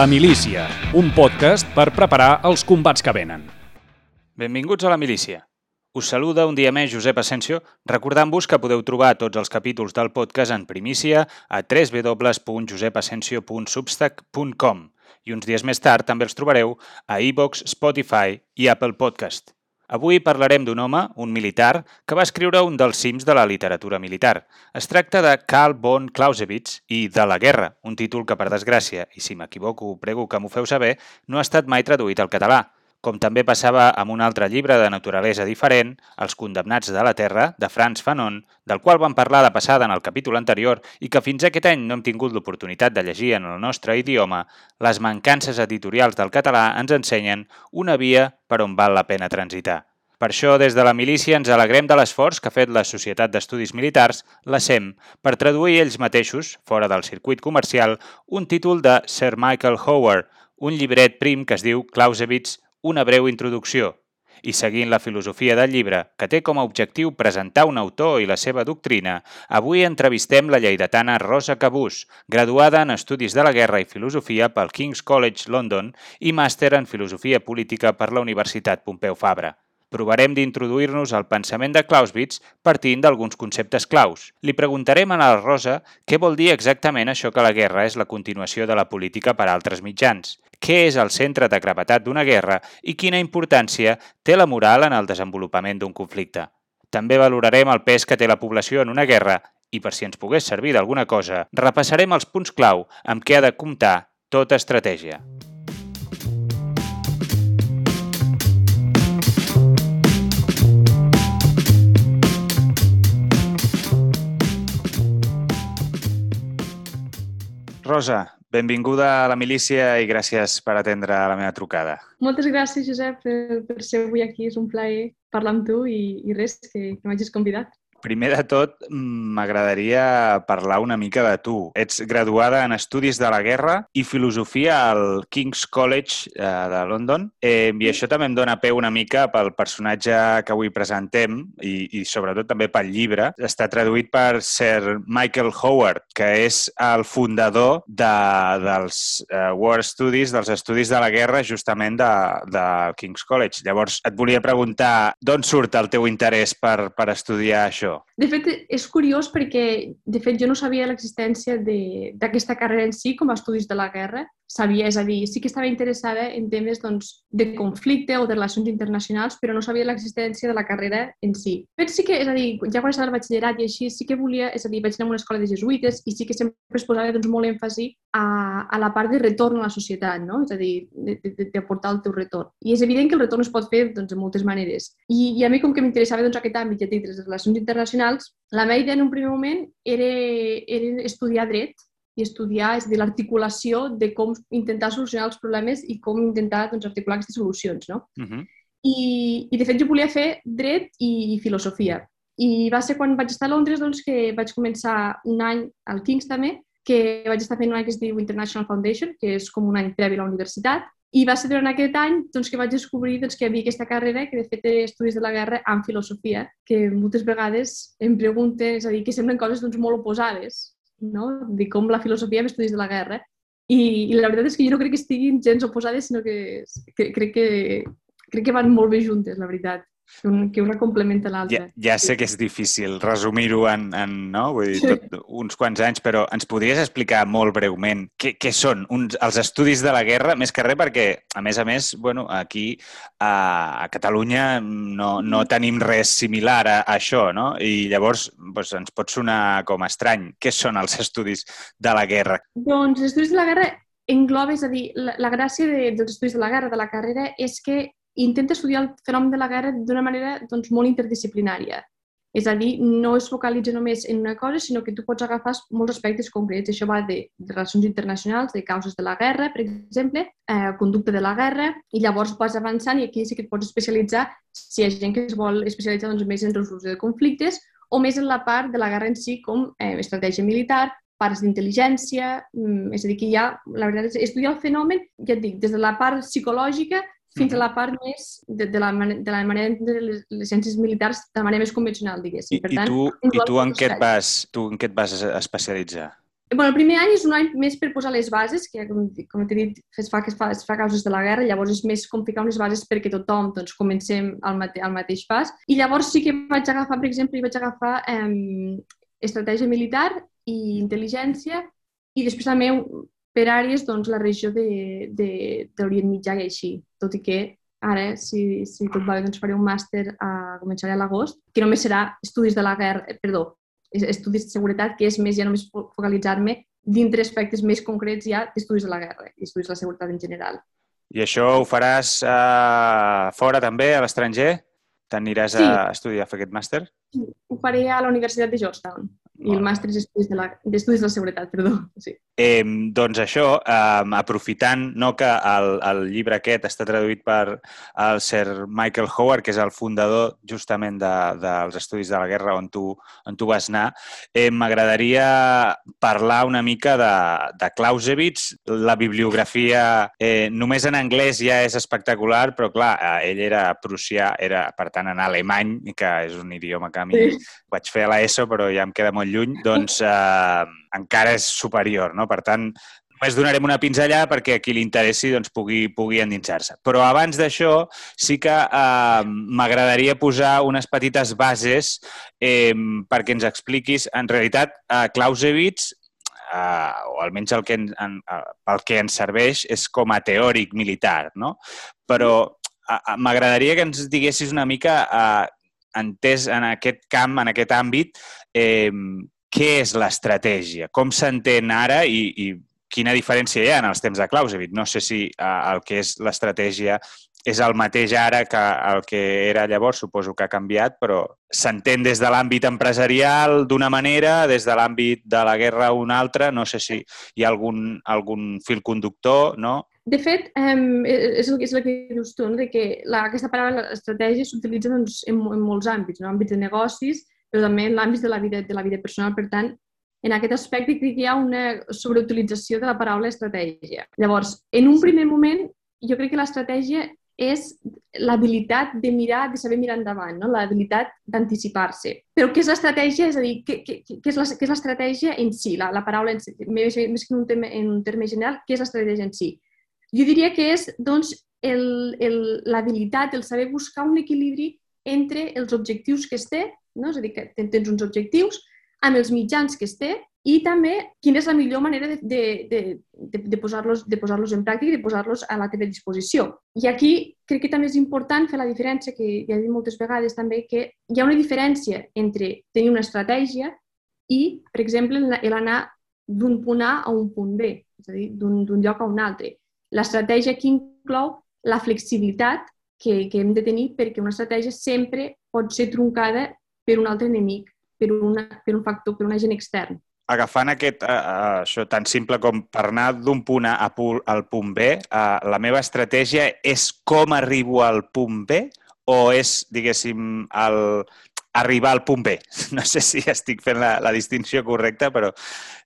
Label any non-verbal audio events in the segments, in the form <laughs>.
La Milícia, un podcast per preparar els combats que venen. Benvinguts a La Milícia. Us saluda un dia més Josep Asensio, recordant-vos que podeu trobar tots els capítols del podcast en primícia a www.josepasensio.substack.com i uns dies més tard també els trobareu a iVox, Spotify i Apple Podcast. Avui parlarem d'un home, un militar, que va escriure un dels cims de la literatura militar. Es tracta de Karl von Clausewitz i De la guerra, un títol que, per desgràcia, i si m'equivoco prego que m'ho feu saber, no ha estat mai traduït al català. Com també passava amb un altre llibre de naturalesa diferent, Els condemnats de la Terra, de Franz Fanon, del qual vam parlar de passada en el capítol anterior i que fins aquest any no hem tingut l'oportunitat de llegir en el nostre idioma, les mancances editorials del català ens ensenyen una via per on val la pena transitar. Per això, des de la milícia ens alegrem de l'esforç que ha fet la Societat d'Estudis Militars, la SEM, per traduir ells mateixos, fora del circuit comercial, un títol de Sir Michael Howard, un llibret prim que es diu Clausewitz, una breu introducció, i seguint la filosofia del llibre, que té com a objectiu presentar un autor i la seva doctrina, avui entrevistem la lleidatana Rosa Cabús, graduada en Estudis de la Guerra i Filosofia pel King's College London i màster en Filosofia Política per la Universitat Pompeu Fabra. Provarem d'introduir-nos al pensament de Clausewitz partint d'alguns conceptes claus. Li preguntarem a la Rosa què vol dir exactament això que la guerra és la continuació de la política per altres mitjans, què és el centre de gravetat d'una guerra i quina importància té la moral en el desenvolupament d'un conflicte. També valorarem el pes que té la població en una guerra i, per si ens pogués servir d'alguna cosa, repassarem els punts clau amb què ha de comptar tota estratègia. Rosa, benvinguda a la milícia i gràcies per atendre la meva trucada. Moltes gràcies, Josep, per, ser avui aquí. És un plaer parlar amb tu i, i res, que, que m'hagis convidat. Primer de tot, m'agradaria parlar una mica de tu. Ets graduada en Estudis de la Guerra i Filosofia al King's College eh, de London. Eh, I això també em dona peu una mica pel personatge que avui presentem i, i sobretot també pel llibre. Està traduït per Sir Michael Howard, que és el fundador de, dels eh, War Studies, dels Estudis de la Guerra, justament de, de King's College. Llavors, et volia preguntar d'on surt el teu interès per, per estudiar això? Això? De fet, és curiós perquè, de fet, jo no sabia l'existència d'aquesta carrera en si com a estudis de la guerra. Sabia, és a dir, sí que estava interessada en temes doncs, de conflicte o de relacions internacionals, però no sabia l'existència de la carrera en si. Fet, sí que, és a dir, ja quan estava al batxillerat i així, sí que volia, és a dir, vaig anar a una escola de jesuïtes i sí que sempre es posava doncs, molt èmfasi a, a la part de retorn a la societat, no? és a dir, d'aportar el teu retorn. I és evident que el retorn es pot fer doncs, de moltes maneres. I, i a mi, com que m'interessava doncs, aquest àmbit, ja dic, les relacions internacionals, la meva idea en un primer moment era, era estudiar dret i estudiar és dir, l'articulació de com intentar solucionar els problemes i com intentar doncs, articular aquestes solucions. No? Uh -huh. I, I, de fet, jo volia fer dret i, i filosofia. I va ser quan vaig estar a Londres doncs, que vaig començar un any al King's també, que vaig estar fent un any que es diu International Foundation, que és com un any previ a la universitat, i va ser durant aquest any doncs, que vaig descobrir doncs, que hi havia aquesta carrera que de fet era estudis de la guerra amb filosofia, que moltes vegades em pregunten, és a dir, que semblen coses doncs, molt oposades, no? de com la filosofia amb estudis de la guerra. I, I la veritat és que jo no crec que estiguin gens oposades, sinó que, que crec, que crec que van molt bé juntes, la veritat que una complementa l'altra. Ja, ja sé que és difícil resumir-ho en, en no? Vull dir, tot, uns quants anys, però ens podries explicar molt breument què, què són uns, els estudis de la guerra, més que res perquè, a més a més, bueno, aquí a, a Catalunya no, no tenim res similar a, a això, no? I llavors doncs, ens pot sonar com estrany. Què són els estudis de la guerra? Doncs els estudis de la guerra engloba, és a dir, la, la gràcia de, dels estudis de la guerra, de la carrera, és que intenta estudiar el fenomen de la guerra d'una manera doncs, molt interdisciplinària. És a dir, no es focalitza només en una cosa, sinó que tu pots agafar molts aspectes concrets. Això va de, de relacions internacionals, de causes de la guerra, per exemple, eh, conducta de la guerra, i llavors vas avançant i aquí sí que et pots especialitzar si hi ha gent que es vol especialitzar doncs, més en resolució de conflictes o més en la part de la guerra en si com eh, estratègia militar, parts d'intel·ligència, mm, és a dir, que ja, la veritat és estudiar el fenomen, ja et dic, des de la part psicològica fins a la part més de, de, la, de la manera de les, les ciències militars de manera més convencional, diguéssim. I, per tant, i tu, i tu en què et vas, tu en què et vas especialitzar? bueno, el primer any és un any més per posar les bases, que com, com t'he dit, es fa, es, fa, es fa causes de la guerra, llavors és més com ficar unes bases perquè tothom doncs, comencem al, mate, al mateix pas. I llavors sí que vaig agafar, per exemple, vaig agafar eh, estratègia militar i intel·ligència i després també per àrees doncs, la regió de, de, de l'Orient Mitjà i així, tot i que ara, si, si tot va bé, doncs faré un màster a començar a l'agost, que només serà estudis de la guerra, eh, perdó, estudis de seguretat, que és més ja només focalitzar-me dintre aspectes més concrets ja d'estudis de la guerra i estudis de la seguretat en general. I això ho faràs uh, fora també, a l'estranger? T'aniràs sí. a estudiar a fer aquest màster? Sí, ho faré a la Universitat de Georgetown. I el màster d'estudis de, la, de la seguretat, perdó. Sí. Eh, doncs això, eh, aprofitant no, que el, el llibre aquest està traduït per el Sir Michael Howard, que és el fundador justament de, dels estudis de la guerra on tu, on tu vas anar, eh, m'agradaria parlar una mica de, de Clausewitz. La bibliografia eh, només en anglès ja és espectacular, però clar, eh, ell era prussià, era per tant en alemany, que és un idioma que a mi sí. vaig fer a l'ESO, però ja em queda molt lluny, doncs eh, encara és superior. No? Per tant, només donarem una pinzellada perquè a qui li interessi doncs, pugui, pugui endinsar-se. Però abans d'això sí que eh, m'agradaria posar unes petites bases eh, perquè ens expliquis. En realitat, eh, Clausewitz eh, o almenys el que en, en, el que ens serveix és com a teòric militar, no? Però m'agradaria que ens diguessis una mica eh, entès en aquest camp, en aquest àmbit, eh, què és l'estratègia? Com s'entén ara i, i quina diferència hi ha en els temps de Clausewitz? No sé si el que és l'estratègia és el mateix ara que el que era llavors, suposo que ha canviat, però s'entén des de l'àmbit empresarial d'una manera, des de l'àmbit de la guerra una altra, no sé si hi ha algun, algun fil conductor, no? De fet, um, és, el, és el que dius tu, de que la, aquesta paraula estratègia s'utilitza doncs, en, en molts àmbits, no? àmbits de negocis, però també en l'àmbit de, la vida, de la vida personal. Per tant, en aquest aspecte crec que hi ha una sobreutilització de la paraula estratègia. Llavors, en un primer moment, jo crec que l'estratègia és l'habilitat de mirar, de saber mirar endavant, no? l'habilitat d'anticipar-se. Però què és l'estratègia? És a dir, què, què, què és l'estratègia en si? La, la paraula en si, més, més que en un, terme, en un terme general, què és l'estratègia en si? Jo diria que és doncs, l'habilitat, el, el saber buscar un equilibri entre els objectius que es té, no? és a dir, que tens uns objectius, amb els mitjans que es té i també quina és la millor manera de, de, de, de, de posar-los posar en pràctica i de posar-los a la teva disposició. I aquí crec que també és important fer la diferència, que ja he dit moltes vegades també, que hi ha una diferència entre tenir una estratègia i, per exemple, l'anar d'un punt A a un punt B, és a dir, d'un lloc a un altre l'estratègia aquí inclou la flexibilitat que, que hem de tenir perquè una estratègia sempre pot ser troncada per un altre enemic, per, una, per un factor, per un agent extern. Agafant aquest, uh, això tan simple com per anar d'un punt A al punt B, uh, la meva estratègia és com arribo al punt B o és, diguéssim, el, arribar al punt B. <laughs> No sé si estic fent la, la distinció correcta, però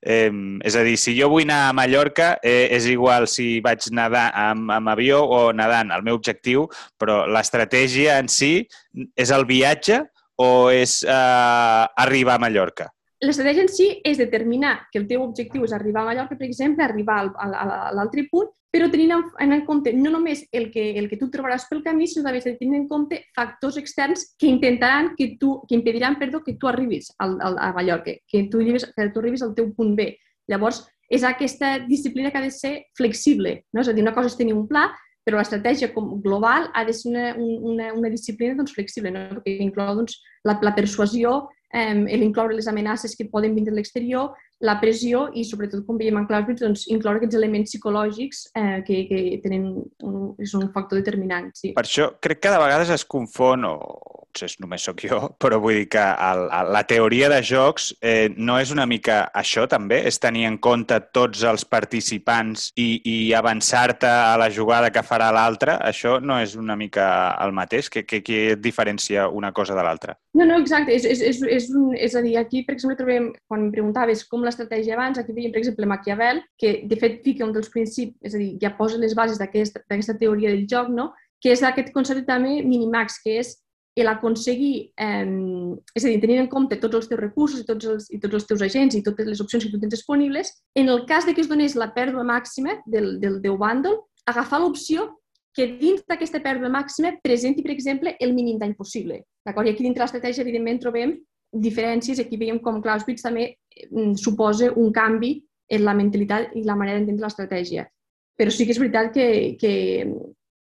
eh, és a dir, si jo vull anar a Mallorca, eh, és igual si vaig nedar amb, amb avió o nedant. El meu objectiu, però l'estratègia en si és el viatge o és eh, arribar a Mallorca? L'estratègia en si és determinar que el teu objectiu és arribar a Mallorca, per exemple, arribar a l'altre punt però tenint en, en compte no només el que, el que tu trobaràs pel camí, sinó també tenint en compte factors externs que intentaran que tu, que impediran, perdó, que tu arribis al, al, a Mallorca, que tu, arribis, que tu arribis al teu punt B. Llavors, és aquesta disciplina que ha de ser flexible. No? És a dir, una cosa és tenir un pla, però l'estratègia global ha de ser una, una, una disciplina doncs, flexible, no? perquè inclou doncs, la, la persuasió, eh, l'incloure les amenaces que poden vindre de l'exterior, la pressió i, sobretot, com veiem en Clausewitz, doncs, incloure aquests elements psicològics eh, que, que tenen un, és un factor determinant. Sí. Per això crec que de vegades es confon, o potser només sóc jo, <laughs> però vull dir que el, el, la teoria de jocs eh, no és una mica això també? És tenir en compte tots els participants i, i avançar-te a la jugada que farà l'altre? Això no és una mica el mateix? Què, què, què diferencia una cosa de l'altra? No, no, exacte. És, és, és, és, un, és a dir, aquí, per exemple, trobem, quan em preguntaves com l'estratègia abans, aquí veiem, per exemple, Maquiavel, que de fet fica un dels principis, és a dir, ja posa les bases d'aquesta teoria del joc, no? que és aquest concepte també minimax, que és l'aconseguir, eh, és a dir, tenint en compte tots els teus recursos i tots els, i tots els teus agents i totes les opcions que tu tens disponibles, en el cas de que es donés la pèrdua màxima del, del teu bàndol, agafar l'opció que dins d'aquesta pèrdua màxima presenti, per exemple, el mínim dany possible. D'acord? I aquí dintre l'estratègia, evidentment, trobem diferències. Aquí veiem com Clausewitz també mm, suposa un canvi en la mentalitat i la manera d'entendre l'estratègia. Però sí que és veritat que, que,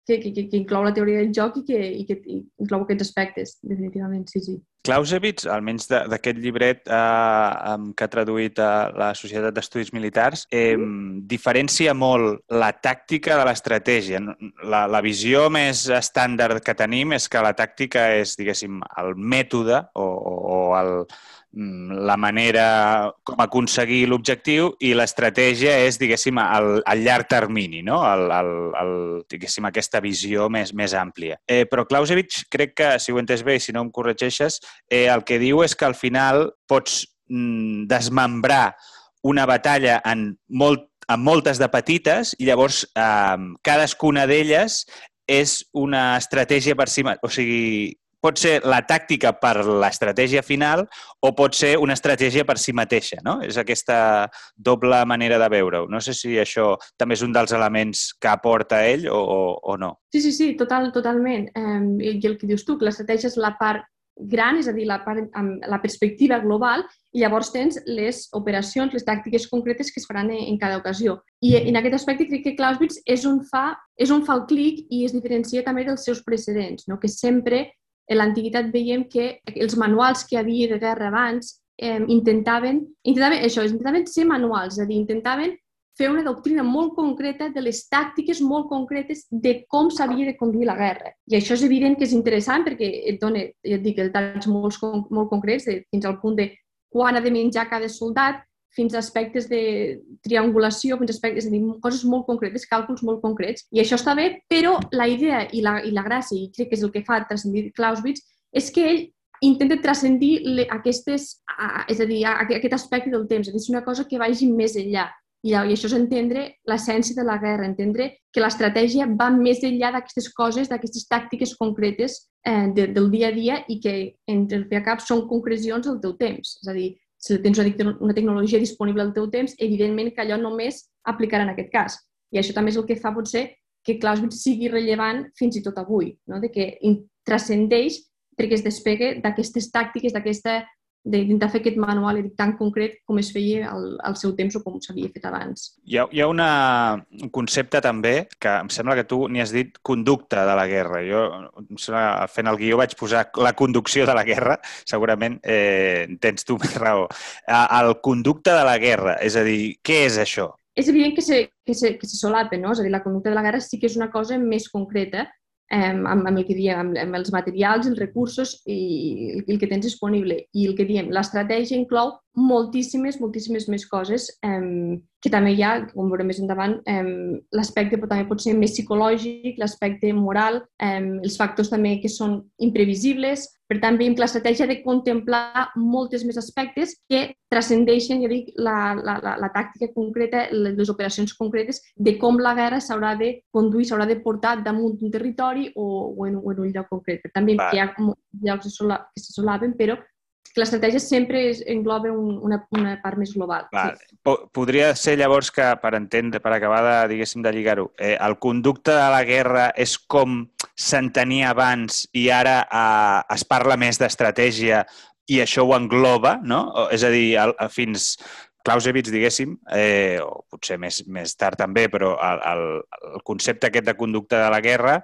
que, que, que inclou la teoria del joc i que, i que inclou aquests aspectes, definitivament, sí, sí. Clausewitz, almenys d'aquest llibret eh, que ha traduït a la Societat d'Estudis Militars, eh, diferencia molt la tàctica de l'estratègia. La, la visió més estàndard que tenim és que la tàctica és, diguéssim, el mètode o, o, o el, la manera com aconseguir l'objectiu i l'estratègia és, diguéssim, el, el llarg termini, no? el, el, el, diguéssim, aquesta visió més, més àmplia. Eh, però Clausewitz, crec que, si ho entès bé i si no em corregeixes, eh, el que diu és que al final pots mm, desmembrar una batalla en, molt, en moltes de petites i llavors eh, cadascuna d'elles és una estratègia per si O sigui, pot ser la tàctica per l'estratègia final o pot ser una estratègia per si mateixa, no? És aquesta doble manera de veure-ho. No sé si això també és un dels elements que aporta ell o, o, o no. Sí, sí, sí, total, totalment. Um, I el que dius tu, que l'estratègia és la part gran, és a dir, la, part, amb la perspectiva global, i llavors tens les operacions, les tàctiques concretes que es faran en, cada ocasió. I en aquest aspecte crec que Clausewitz és on fa, és on fa el clic i es diferencia també dels seus precedents, no? que sempre en l'antiguitat veiem que els manuals que havia de guerra abans eh, intentaven, intentaven això, intentaven ser manuals, és a dir, intentaven fer una doctrina molt concreta de les tàctiques molt concretes de com s'havia de conduir la guerra. I això és evident que és interessant perquè et dona, ja et dic, detalls molt, molt concrets de, fins al punt de quan ha de menjar cada soldat, fins a aspectes de triangulació, fins a aspectes, és a dir, coses molt concretes, càlculs molt concrets. I això està bé, però la idea i la, i la gràcia, i crec que és el que fa transcendir Clausewitz, és que ell intenta transcendir aquestes, a, és a dir, a, a aquest aspecte del temps, és una cosa que vagi més enllà. I, I això és entendre l'essència de la guerra, entendre que l'estratègia va més enllà d'aquestes coses, d'aquestes tàctiques concretes eh, de, del dia a dia i que, entre el cap, són concrecions del teu temps. És a dir, si tens una, tecnologia disponible al teu temps, evidentment que allò només aplicarà en aquest cas. I això també és el que fa potser que Clausewitz sigui rellevant fins i tot avui, no? de que transcendeix perquè es despegue d'aquestes tàctiques, d'aquesta d'intentar fer aquest manual tan concret com es feia al, al seu temps o com s'havia fet abans. Hi ha, hi ha una, un concepte també que em sembla que tu n'hi has dit conducta de la guerra. Jo, em sembla, fent el guió, vaig posar la conducció de la guerra. Segurament eh, tens tu més raó. El conducte de la guerra, és a dir, què és això? És evident que se, que se, que se solapen, no? És a dir, la conducta de la guerra sí que és una cosa més concreta, amb, amb el que diem, amb, amb els materials, els recursos i el que tens disponible. I el que diem, l'estratègia inclou moltíssimes, moltíssimes més coses eh, que també hi ha, com veurem més endavant, eh, l'aspecte també pot ser més psicològic, l'aspecte moral, eh, els factors també que són imprevisibles. Per tant, veiem que l'estratègia de contemplar moltes més aspectes que transcendeixen, ja dic, la, la, la, la tàctica concreta, les operacions concretes de com la guerra s'haurà de conduir, s'haurà de portar damunt d'un territori o, o, en, o en un lloc concret. Per tant, veiem que hi ha llocs que se solaven, però que l'estratègia sempre és, engloba un, una, una part més global. Val. Sí. Podria ser llavors que, per entendre, per acabar de, diguéssim, de lligar-ho, eh, el conducte de la guerra és com s'entenia abans i ara eh, es parla més d'estratègia i això ho engloba, no? És a dir, el, fins Clausewitz, diguéssim, eh, o potser més, més tard també, però el, el, el concepte aquest de conducte de la guerra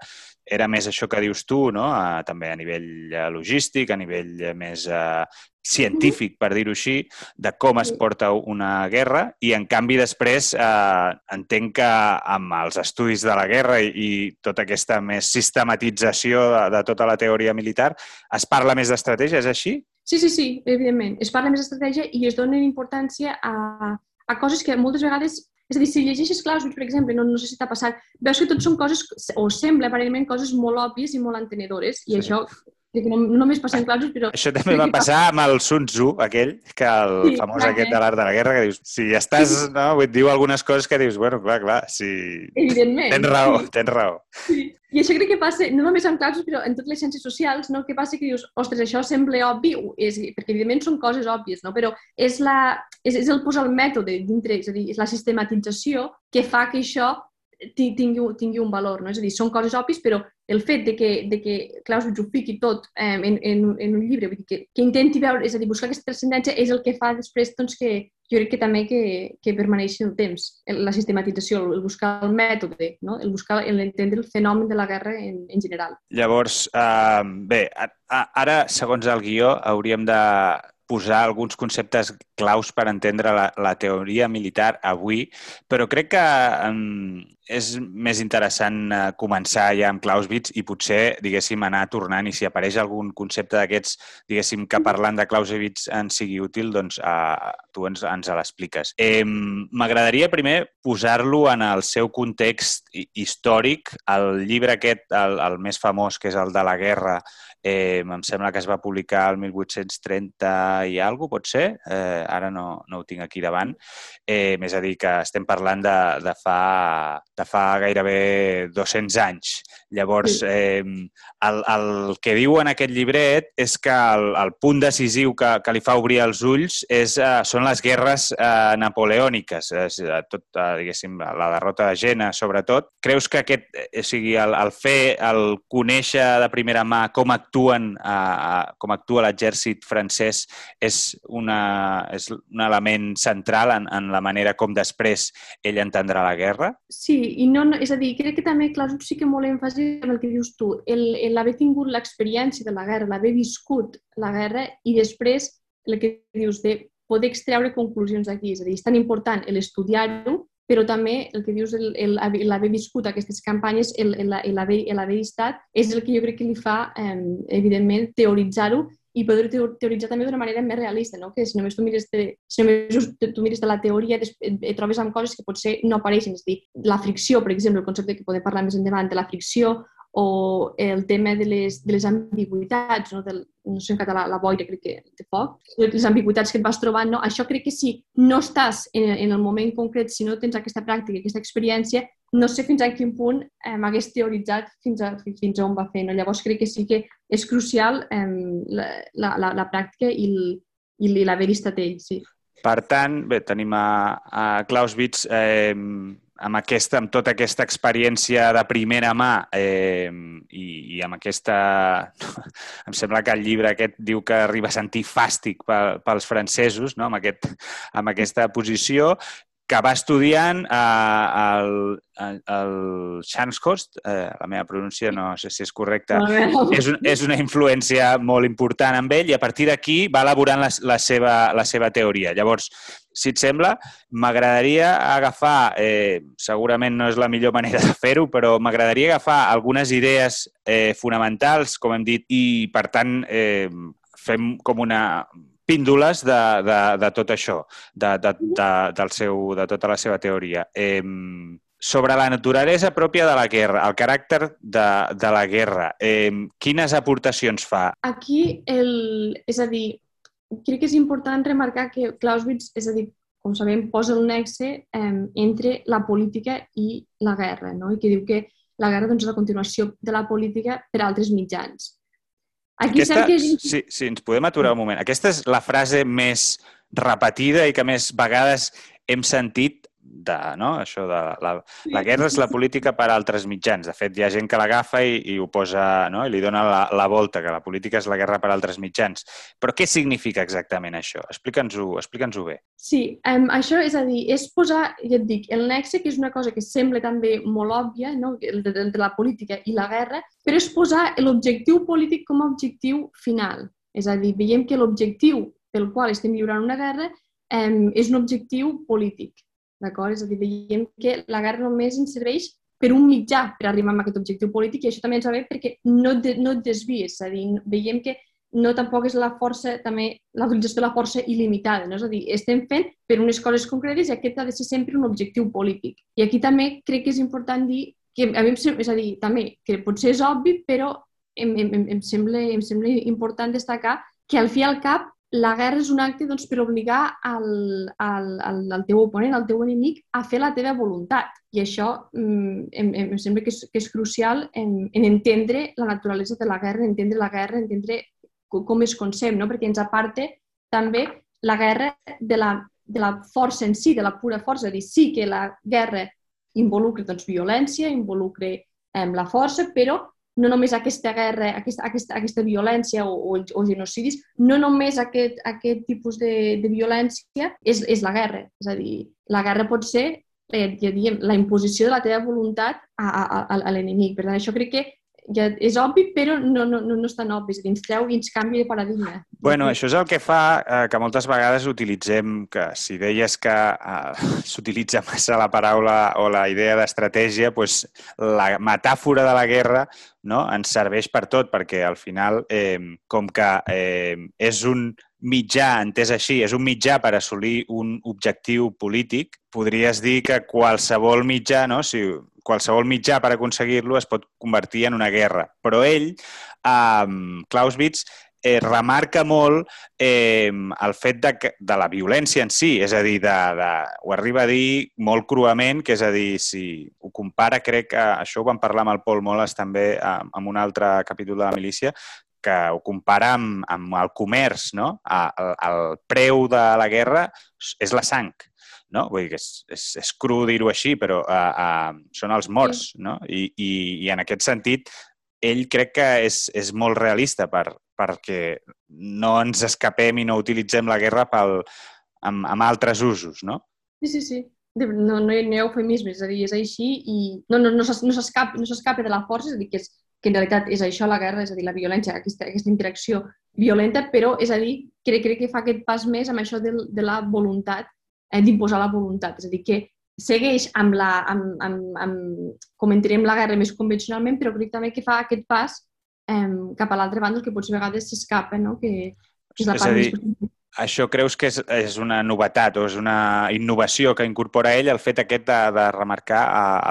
era més això que dius tu, no? A, també a nivell eh, logístic, a nivell eh, més eh, científic, per dir-ho així, de com es porta una guerra i, en canvi, després eh, entenc que amb els estudis de la guerra i, i tota aquesta més sistematització de, de tota la teoria militar es parla més d'estratègia, és així? Sí, sí, sí, evidentment. Es parla més d'estratègia i es dona importància a, a coses que moltes vegades és a dir, si llegeixes Clausewitz, per exemple, no, no sé si t'ha passat, veus que tot són coses, o sembla aparentment coses molt òbvies i molt entenedores, i sí. això que no, no només passa en claustres, però... Això també va passar amb el Sun Tzu, aquell, que el sí, famós clar, aquest de l'art de la guerra, que dius, si estàs, sí. no, vull diu algunes coses que dius, bueno, clar, clar, si... Evidentment. Tens raó, sí. tens raó. Sí. I això crec que passa, no només amb claustres, però en totes les ciències socials, no? que passa que dius, ostres, això sembla obvi, és, perquè evidentment són coses òbvies, no? però és, la, és, és el posar el mètode dintre, és a dir, és la sistematització que fa que això tingui, tingui un valor. No? És a dir, són coses òbvies, però el fet de que, de que Clausewitz ho fiqui tot eh, en, en, en un llibre, vull dir que, que intenti veure, és a dir, buscar aquesta transcendència és el que fa després doncs, que jo crec que també que, que permaneixi el temps, la sistematització, el buscar el mètode, no? el buscar l'entendre el fenomen de la guerra en, en general. Llavors, uh, bé, ara, segons el guió, hauríem de posar alguns conceptes claus per entendre la, la teoria militar avui, però crec que um, és més interessant uh, començar ja amb Clausewitz i potser, diguéssim, anar tornant i si apareix algun concepte d'aquests, diguéssim, que parlant de Clausewitz ens sigui útil, doncs uh, tu ens, ens l'expliques. Eh, M'agradaria primer posar-lo en el seu context històric. El llibre aquest, el, el més famós, que és el de la guerra, Eh, em sembla que es va publicar el 1830 i alguna pot ser? Eh, ara no, no ho tinc aquí davant. Eh, més a dir, que estem parlant de, de, fa, de fa gairebé 200 anys. Llavors, eh, el, el que diu en aquest llibret és que el, el punt decisiu que, que li fa obrir els ulls és, eh, són les guerres eh, napoleòniques, és, eh, tot, eh, diguéssim, la derrota de Jena, sobretot. Creus que aquest, eh, o sigui, el, el fer, el conèixer de primera mà com actuen, a, com actua l'exèrcit francès és, una, és un element central en, en la manera com després ell entendrà la guerra? Sí, i no, no és a dir, crec que també Clausut sí que molt èmfasi en el que dius tu, l'haver tingut l'experiència de la guerra, l'haver viscut la guerra i després el que dius de poder extreure conclusions aquí. És a dir, és tan important l'estudiar-ho però també el que dius, l'haver viscut aquestes campanyes, l'haver estat, és el que jo crec que li fa, eh, evidentment, teoritzar-ho i poder teoritzar també d'una manera més realista, no? que si només tu mires de, si només tu mires de la teoria et trobes amb coses que potser no apareixen, és dir, la fricció, per exemple, el concepte que podem parlar més endavant de la fricció o el tema de les, de les ambigüitats, no, del, no sé en català, la boira crec que de foc, les ambigüitats que et vas trobant, no? això crec que si no estàs en, en el moment concret, si no tens aquesta pràctica, aquesta experiència, no sé fins a quin punt eh, m'hagués teoritzat fins a, fins a on va fer. No? Llavors crec que sí que és crucial eh, la, la, la pràctica i, l'haver estat ell, sí. Per tant, bé, tenim a, a Clausewitz eh, amb, aquesta, amb tota aquesta experiència de primera mà eh, i, i amb aquesta... <laughs> em sembla que el llibre aquest diu que arriba a sentir fàstic pels francesos, no? amb, aquest, amb aquesta posició, que va estudiant eh, el, el Shanscost, eh, la meva pronúncia no sé si és correcta, és, un, és una influència molt important amb ell i a partir d'aquí va elaborant la, la, seva, la seva teoria. Llavors, si et sembla, m'agradaria agafar, eh, segurament no és la millor manera de fer-ho, però m'agradaria agafar algunes idees eh, fonamentals, com hem dit, i per tant eh, fem com una píndoles de, de, de tot això, de, de, de, del seu, de tota la seva teoria. Eh, sobre la naturalesa pròpia de la guerra, el caràcter de, de la guerra, eh, quines aportacions fa? Aquí, el, és a dir, crec que és important remarcar que Clausewitz, és a dir, com sabem, posa el nexe eh, entre la política i la guerra, no? i que diu que la guerra doncs, és la continuació de la política per altres mitjans. Aquí Aquesta, que... sí, sí, ens podem aturar un moment. Aquesta és la frase més repetida i que més vegades hem sentit de, no? això de la, la guerra és la política per a altres mitjans. De fet, hi ha gent que l'agafa i, i ho posa, no? i li dona la, la volta, que la política és la guerra per a altres mitjans. Però què significa exactament això? Explica'ns-ho explica, bé. Sí, um, això és a dir, és posar, ja et dic, el nexe, que és una cosa que sembla també molt òbvia, no? entre la política i la guerra, però és posar l'objectiu polític com a objectiu final. És a dir, veiem que l'objectiu pel qual estem lliurant una guerra um, és un objectiu polític D'acord? És a dir, veiem que la guerra només ens serveix per un mitjà per arribar a aquest objectiu polític i això també ens va bé perquè no, de, no et desvies. És a dir, veiem que no tampoc és la força, també la de la força il·limitada. No? És a dir, estem fent per unes coses concretes i aquest ha de ser sempre un objectiu polític. I aquí també crec que és important dir que a mi, és a dir, també, que potser és obvi, però em, em, em, sembla, em sembla important destacar que al fi al cap la guerra és un acte doncs, per obligar el, el, el, el teu oponent, el teu enemic, a fer la teva voluntat. I això mm, em, em sembla que és, que és crucial en, en entendre la naturalesa de la guerra, en entendre la guerra, entendre com es concep, no? perquè ens aparta també la guerra de la, de la força en si, de la pura força. És dir, sí que la guerra involucra doncs, violència, involucra eh, la força, però no només aquesta guerra, aquesta, aquesta, aquesta violència o, o, o genocidis, no només aquest, aquest tipus de, de violència és, és la guerra. És a dir, la guerra pot ser eh, ja diem, la imposició de la teva voluntat a, a, a, a l'enemic. Per tant, això crec que ja és obvi, però no, no, no, és tan obvi. És a dir, ens treu i ens canvia de paradigma. Bueno, això és el que fa eh, que moltes vegades utilitzem, que si deies que eh, <laughs> s'utilitza massa la paraula o la idea d'estratègia, doncs la metàfora de la guerra no, ens serveix per tot, perquè al final, eh, com que eh, és un mitjà, entès així, és un mitjà per assolir un objectiu polític, podries dir que qualsevol mitjà, no? si qualsevol mitjà per aconseguir-lo es pot convertir en una guerra. Però ell, eh, Clausewitz, eh, remarca molt eh, el fet de, de la violència en si, és a dir, de, de, ho arriba a dir molt cruament, que és a dir, si ho compara, crec que això ho vam parlar amb el Pol Moles també en un altre capítol de la milícia, que ho compara amb, amb el comerç, no? El, el preu de la guerra és la sang, no? Vull dir que és, és, és cru dir-ho així, però uh, uh, són els morts, no? I, i, I en aquest sentit, ell crec que és, és molt realista per, perquè no ens escapem i no utilitzem la guerra pel, amb, amb altres usos, no? Sí, sí, sí. No, no, hi, no hi ha eufemisme, és a dir, és així i no, no, no s'escapa no de la força, és a dir, que és, que en realitat és això la guerra, és a dir, la violència, aquesta, aquesta interacció violenta, però, és a dir, crec, crec que fa aquest pas més amb això de, de la voluntat, d'imposar la voluntat. És a dir, que segueix amb la, amb, amb, amb, com entenem la guerra més convencionalment, però crec també que fa aquest pas eh, cap a l'altra banda, que potser a vegades s'escapa, no? que, que és la part és dir, més això creus que és, és una novetat o és una innovació que incorpora ell, el fet aquest de, de remarcar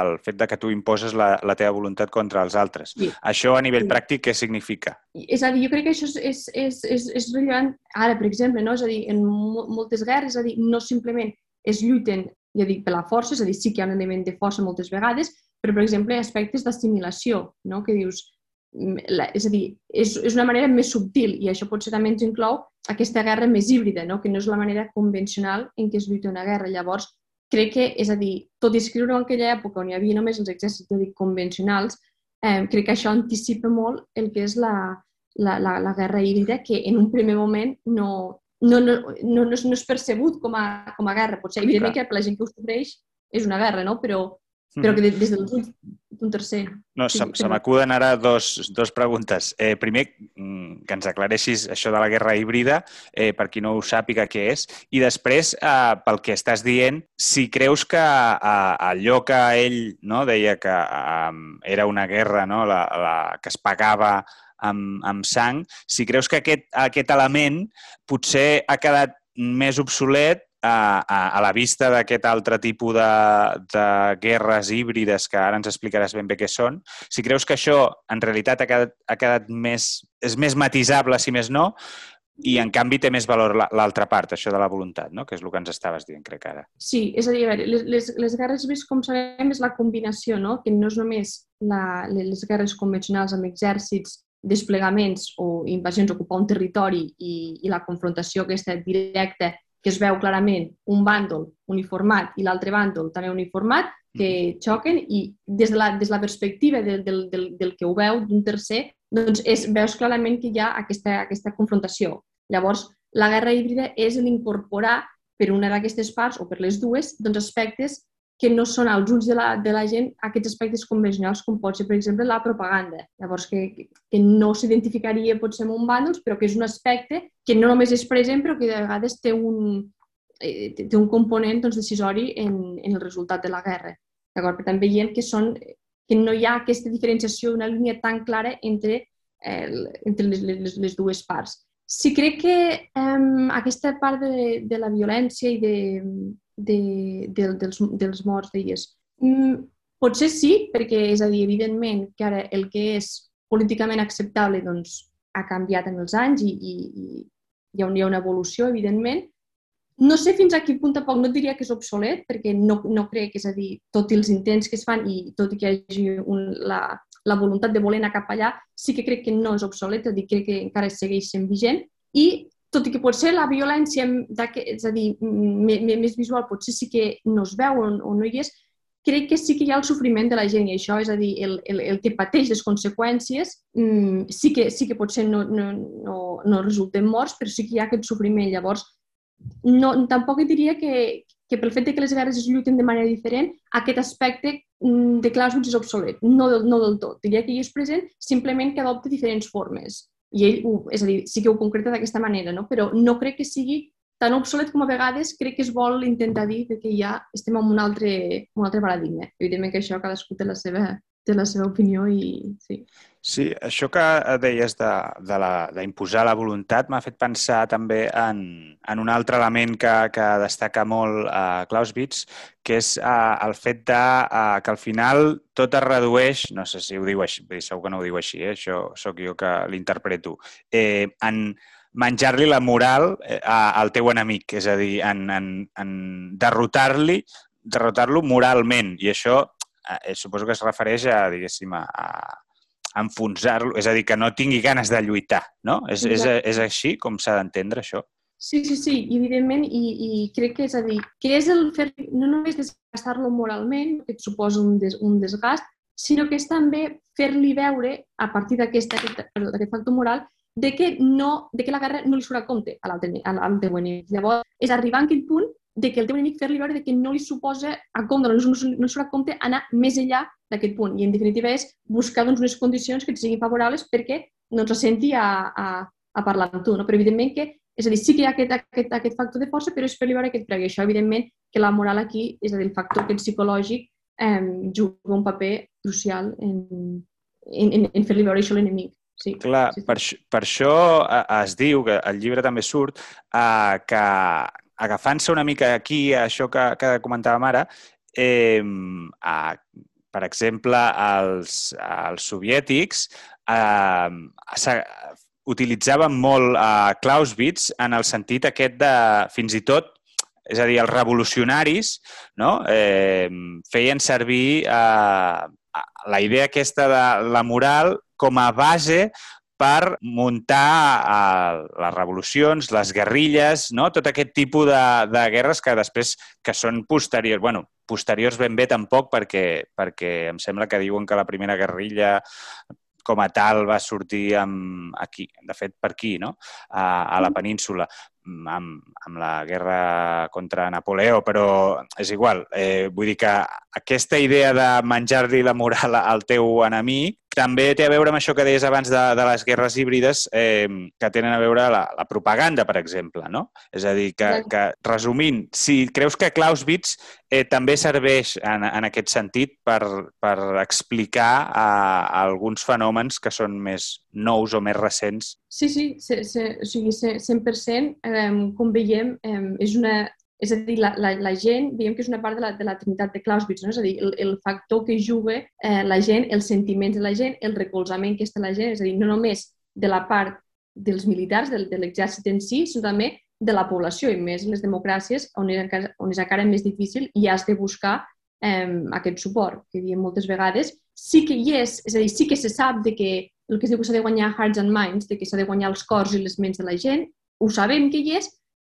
el fet de que tu imposes la, la teva voluntat contra els altres. Sí. Això a nivell sí. pràctic què significa? És a dir, jo crec que això és, és, és, és, és rellevant ara, per exemple, no? és a dir, en moltes guerres, és a dir, no simplement es lluiten ja dic, per la força, és a dir, sí que hi ha un element de força moltes vegades, però, per exemple, aspectes d'assimilació, no? que dius, la, és a dir, és, és una manera més subtil i això potser també ens inclou aquesta guerra més híbrida, no? que no és la manera convencional en què es lluita una guerra. Llavors, crec que, és a dir, tot i escriure en aquella època on hi havia només els exèrcits dic, convencionals, eh, crec que això anticipa molt el que és la, la, la, la guerra híbrida, que en un primer moment no, no, no, no, no, és, no és percebut com a, com a guerra. Potser, evidentment, Clar. que per la gent que ho sofreix és una guerra, no? però però que des del d'un tercer. No, se, se m'acuden ara dos, dos preguntes. Eh, primer, mm, que ens aclareixis això de la guerra híbrida, eh, per qui no ho sàpiga què és, i després, eh, pel que estàs dient, si creus que eh, allò que ell no, deia que eh, era una guerra no, la, la, que es pagava amb, amb sang, si creus que aquest, aquest element potser ha quedat més obsolet a, a, a la vista d'aquest altre tipus de, de guerres híbrides que ara ens explicaràs ben bé què són, si creus que això en realitat ha quedat, ha quedat més, és més matisable, si més no, i en canvi té més valor l'altra part, això de la voluntat, no? que és el que ens estaves dient, crec ara. Sí, és a dir, a veure, les, les, les guerres híbrides, com sabem, és la combinació, no? que no és només la, les guerres convencionals amb exèrcits desplegaments o invasions, ocupar un territori i, i la confrontació aquesta directa que es veu clarament un bàndol uniformat i l'altre bàndol també uniformat, que xoquen i des de la, des de la perspectiva del, del, del, del que ho veu d'un tercer, doncs és, veus clarament que hi ha aquesta, aquesta confrontació. Llavors, la guerra híbrida és l'incorporar per una d'aquestes parts o per les dues doncs aspectes que no són als ulls de la, de la gent aquests aspectes convencionals com pot ser, per exemple, la propaganda. Llavors, que, que no s'identificaria potser amb un bàndols, però que és un aspecte que no només és present, però que de vegades té un, eh, té un component doncs, decisori en, en el resultat de la guerra. D'acord? Per tant, veiem que, són, que no hi ha aquesta diferenciació, una línia tan clara entre, eh, entre les, les, les dues parts. Sí, crec que eh, aquesta part de, de la violència i de, de, de, dels, dels morts, deies. Mm, potser sí, perquè és a dir, evidentment que ara el que és políticament acceptable doncs, ha canviat en els anys i, i, i hi, ha, hi ha una evolució, evidentment. No sé fins a quin punt tampoc no diria que és obsolet, perquè no, no crec, és a dir, tot i els intents que es fan i tot i que hi hagi un, la, la voluntat de voler anar cap allà, sí que crec que no és obsolet, és a dir, crec que encara segueix sent vigent i tot i que potser la violència, és a dir, més visual, potser sí que no es veu o no hi és, crec que sí que hi ha el sofriment de la gent i això, és a dir, el, el, el que pateix les conseqüències, mmm, sí, que, sí que potser no, no, no, no resulten morts, però sí que hi ha aquest sofriment. Llavors, no, tampoc diria que, que pel fet que les guerres es lluiten de manera diferent, aquest aspecte mm, de Clausewitz és obsolet. No, no del tot. Diria que hi és present, simplement que adopta diferents formes. I ell, ho, és a dir, sí que ho concreta d'aquesta manera, no? però no crec que sigui tan obsolet com a vegades crec que es vol intentar dir que ja estem en un altre, un altre paradigma. Evidentment que això cadascú té la seva, té la seva opinió i sí. Sí, això que deies d'imposar la, la voluntat m'ha fet pensar també en, en un altre element que, que destaca molt a uh, Clausewitz, que és uh, el fet de uh, que al final tot es redueix, no sé si ho diu així, segur que no ho diu així, eh? això sóc jo que l'interpreto, eh, en menjar-li la moral eh, al teu enemic, és a dir, en, en, en derrotar-li derrotar-lo moralment. I això eh, suposo que es refereix a, diguéssim, a, a enfonsar-lo, és a dir, que no tingui ganes de lluitar, no? És, és, és així com s'ha d'entendre això? Sí, sí, sí, evidentment, i, i crec que és a dir, que és el fer, no només desgastar-lo moralment, que et suposa un, des, un desgast, sinó que és també fer-li veure, a partir d'aquest factor moral, de que, no, de que la guerra no li surt a compte a l'altre enemic. Llavors, és arribar a aquell punt de que el teu enemic fer-li veure de que no li suposa a compte, no, no, no li surt a compte anar més enllà d'aquest punt. I en definitiva és buscar doncs, unes condicions que et siguin favorables perquè no ens senti a, a, a parlar amb tu. No? Però evidentment que, és a dir, sí que hi ha aquest, aquest, aquest factor de força, però és fer-li veure aquest preu. I això, evidentment, que la moral aquí, és a dir, el factor aquest psicològic, eh, juga un paper crucial en, en, en, en fer-li veure això a l'enemic. Sí, Clar, sí, sí. Per, per això es diu, que el llibre també surt, eh, que agafant-se una mica aquí a això que, que comentàvem ara, eh, a, per exemple, els, els soviètics eh, utilitzaven molt a Clausewitz en el sentit aquest de, fins i tot, és a dir, els revolucionaris no? eh, feien servir eh, la idea aquesta de la moral com a base per muntar uh, les revolucions, les guerrilles, no? tot aquest tipus de, de guerres que després que són posteriors. bueno, posteriors ben bé tampoc perquè, perquè em sembla que diuen que la primera guerrilla com a tal va sortir amb, aquí, de fet per aquí, no? a, a la península amb, amb la guerra contra Napoleó, però és igual. Eh, vull dir que aquesta idea de menjar-li la moral al teu enemic també té a veure amb això que deies abans de, de les guerres híbrides, eh, que tenen a veure la, la propaganda, per exemple, no? És a dir, que, que resumint, si creus que Clausewitz eh, també serveix en, en aquest sentit per, per explicar a, a alguns fenòmens que són més nous o més recents? Sí, sí, se, se, o sigui, 100%, eh, com veiem, eh, és una, és a dir, la, la, la gent, diguem que és una part de la, de la trinitat de Clausewitz, no? és a dir, el, el factor que juga eh, la gent, els sentiments de la gent, el recolzament que està la gent, és a dir, no només de la part dels militars, de, de l'exèrcit en si, sinó també de la població, i més les democràcies, on és encara, on és encara més difícil i has de buscar eh, aquest suport, que diem moltes vegades. Sí que hi és, és a dir, sí que se sap de que el que es diu que s'ha de guanyar hearts and minds, de que s'ha de guanyar els cors i les ments de la gent, ho sabem que hi és,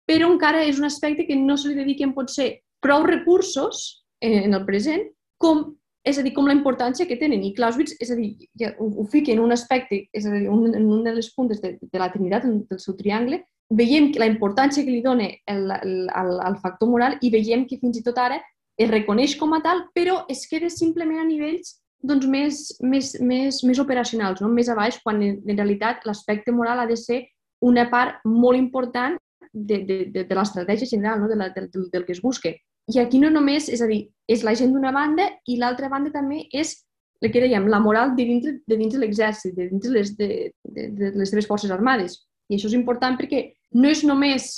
però encara és un aspecte que no se li dediquen potser prou recursos eh, en el present, com, és a dir, com la importància que tenen. I Clausewitz, és a dir, ja ho, ho fica en un aspecte, és a dir, un, en un de les puntes de, de la Trinitat, del seu triangle, veiem que la importància que li dona el, el, el, el factor moral i veiem que fins i tot ara es reconeix com a tal, però es queda simplement a nivells doncs, més, més, més, més operacionals, no? més a baix, quan en, realitat l'aspecte moral ha de ser una part molt important de, de, de, de l'estratègia general, no? de la, del, del que es busca. I aquí no només, és a dir, és la gent d'una banda i l'altra banda també és el que dèiem, la moral de dins de, dins de l'exèrcit, de dins les, de, de, de les seves forces armades. I això és important perquè no és només,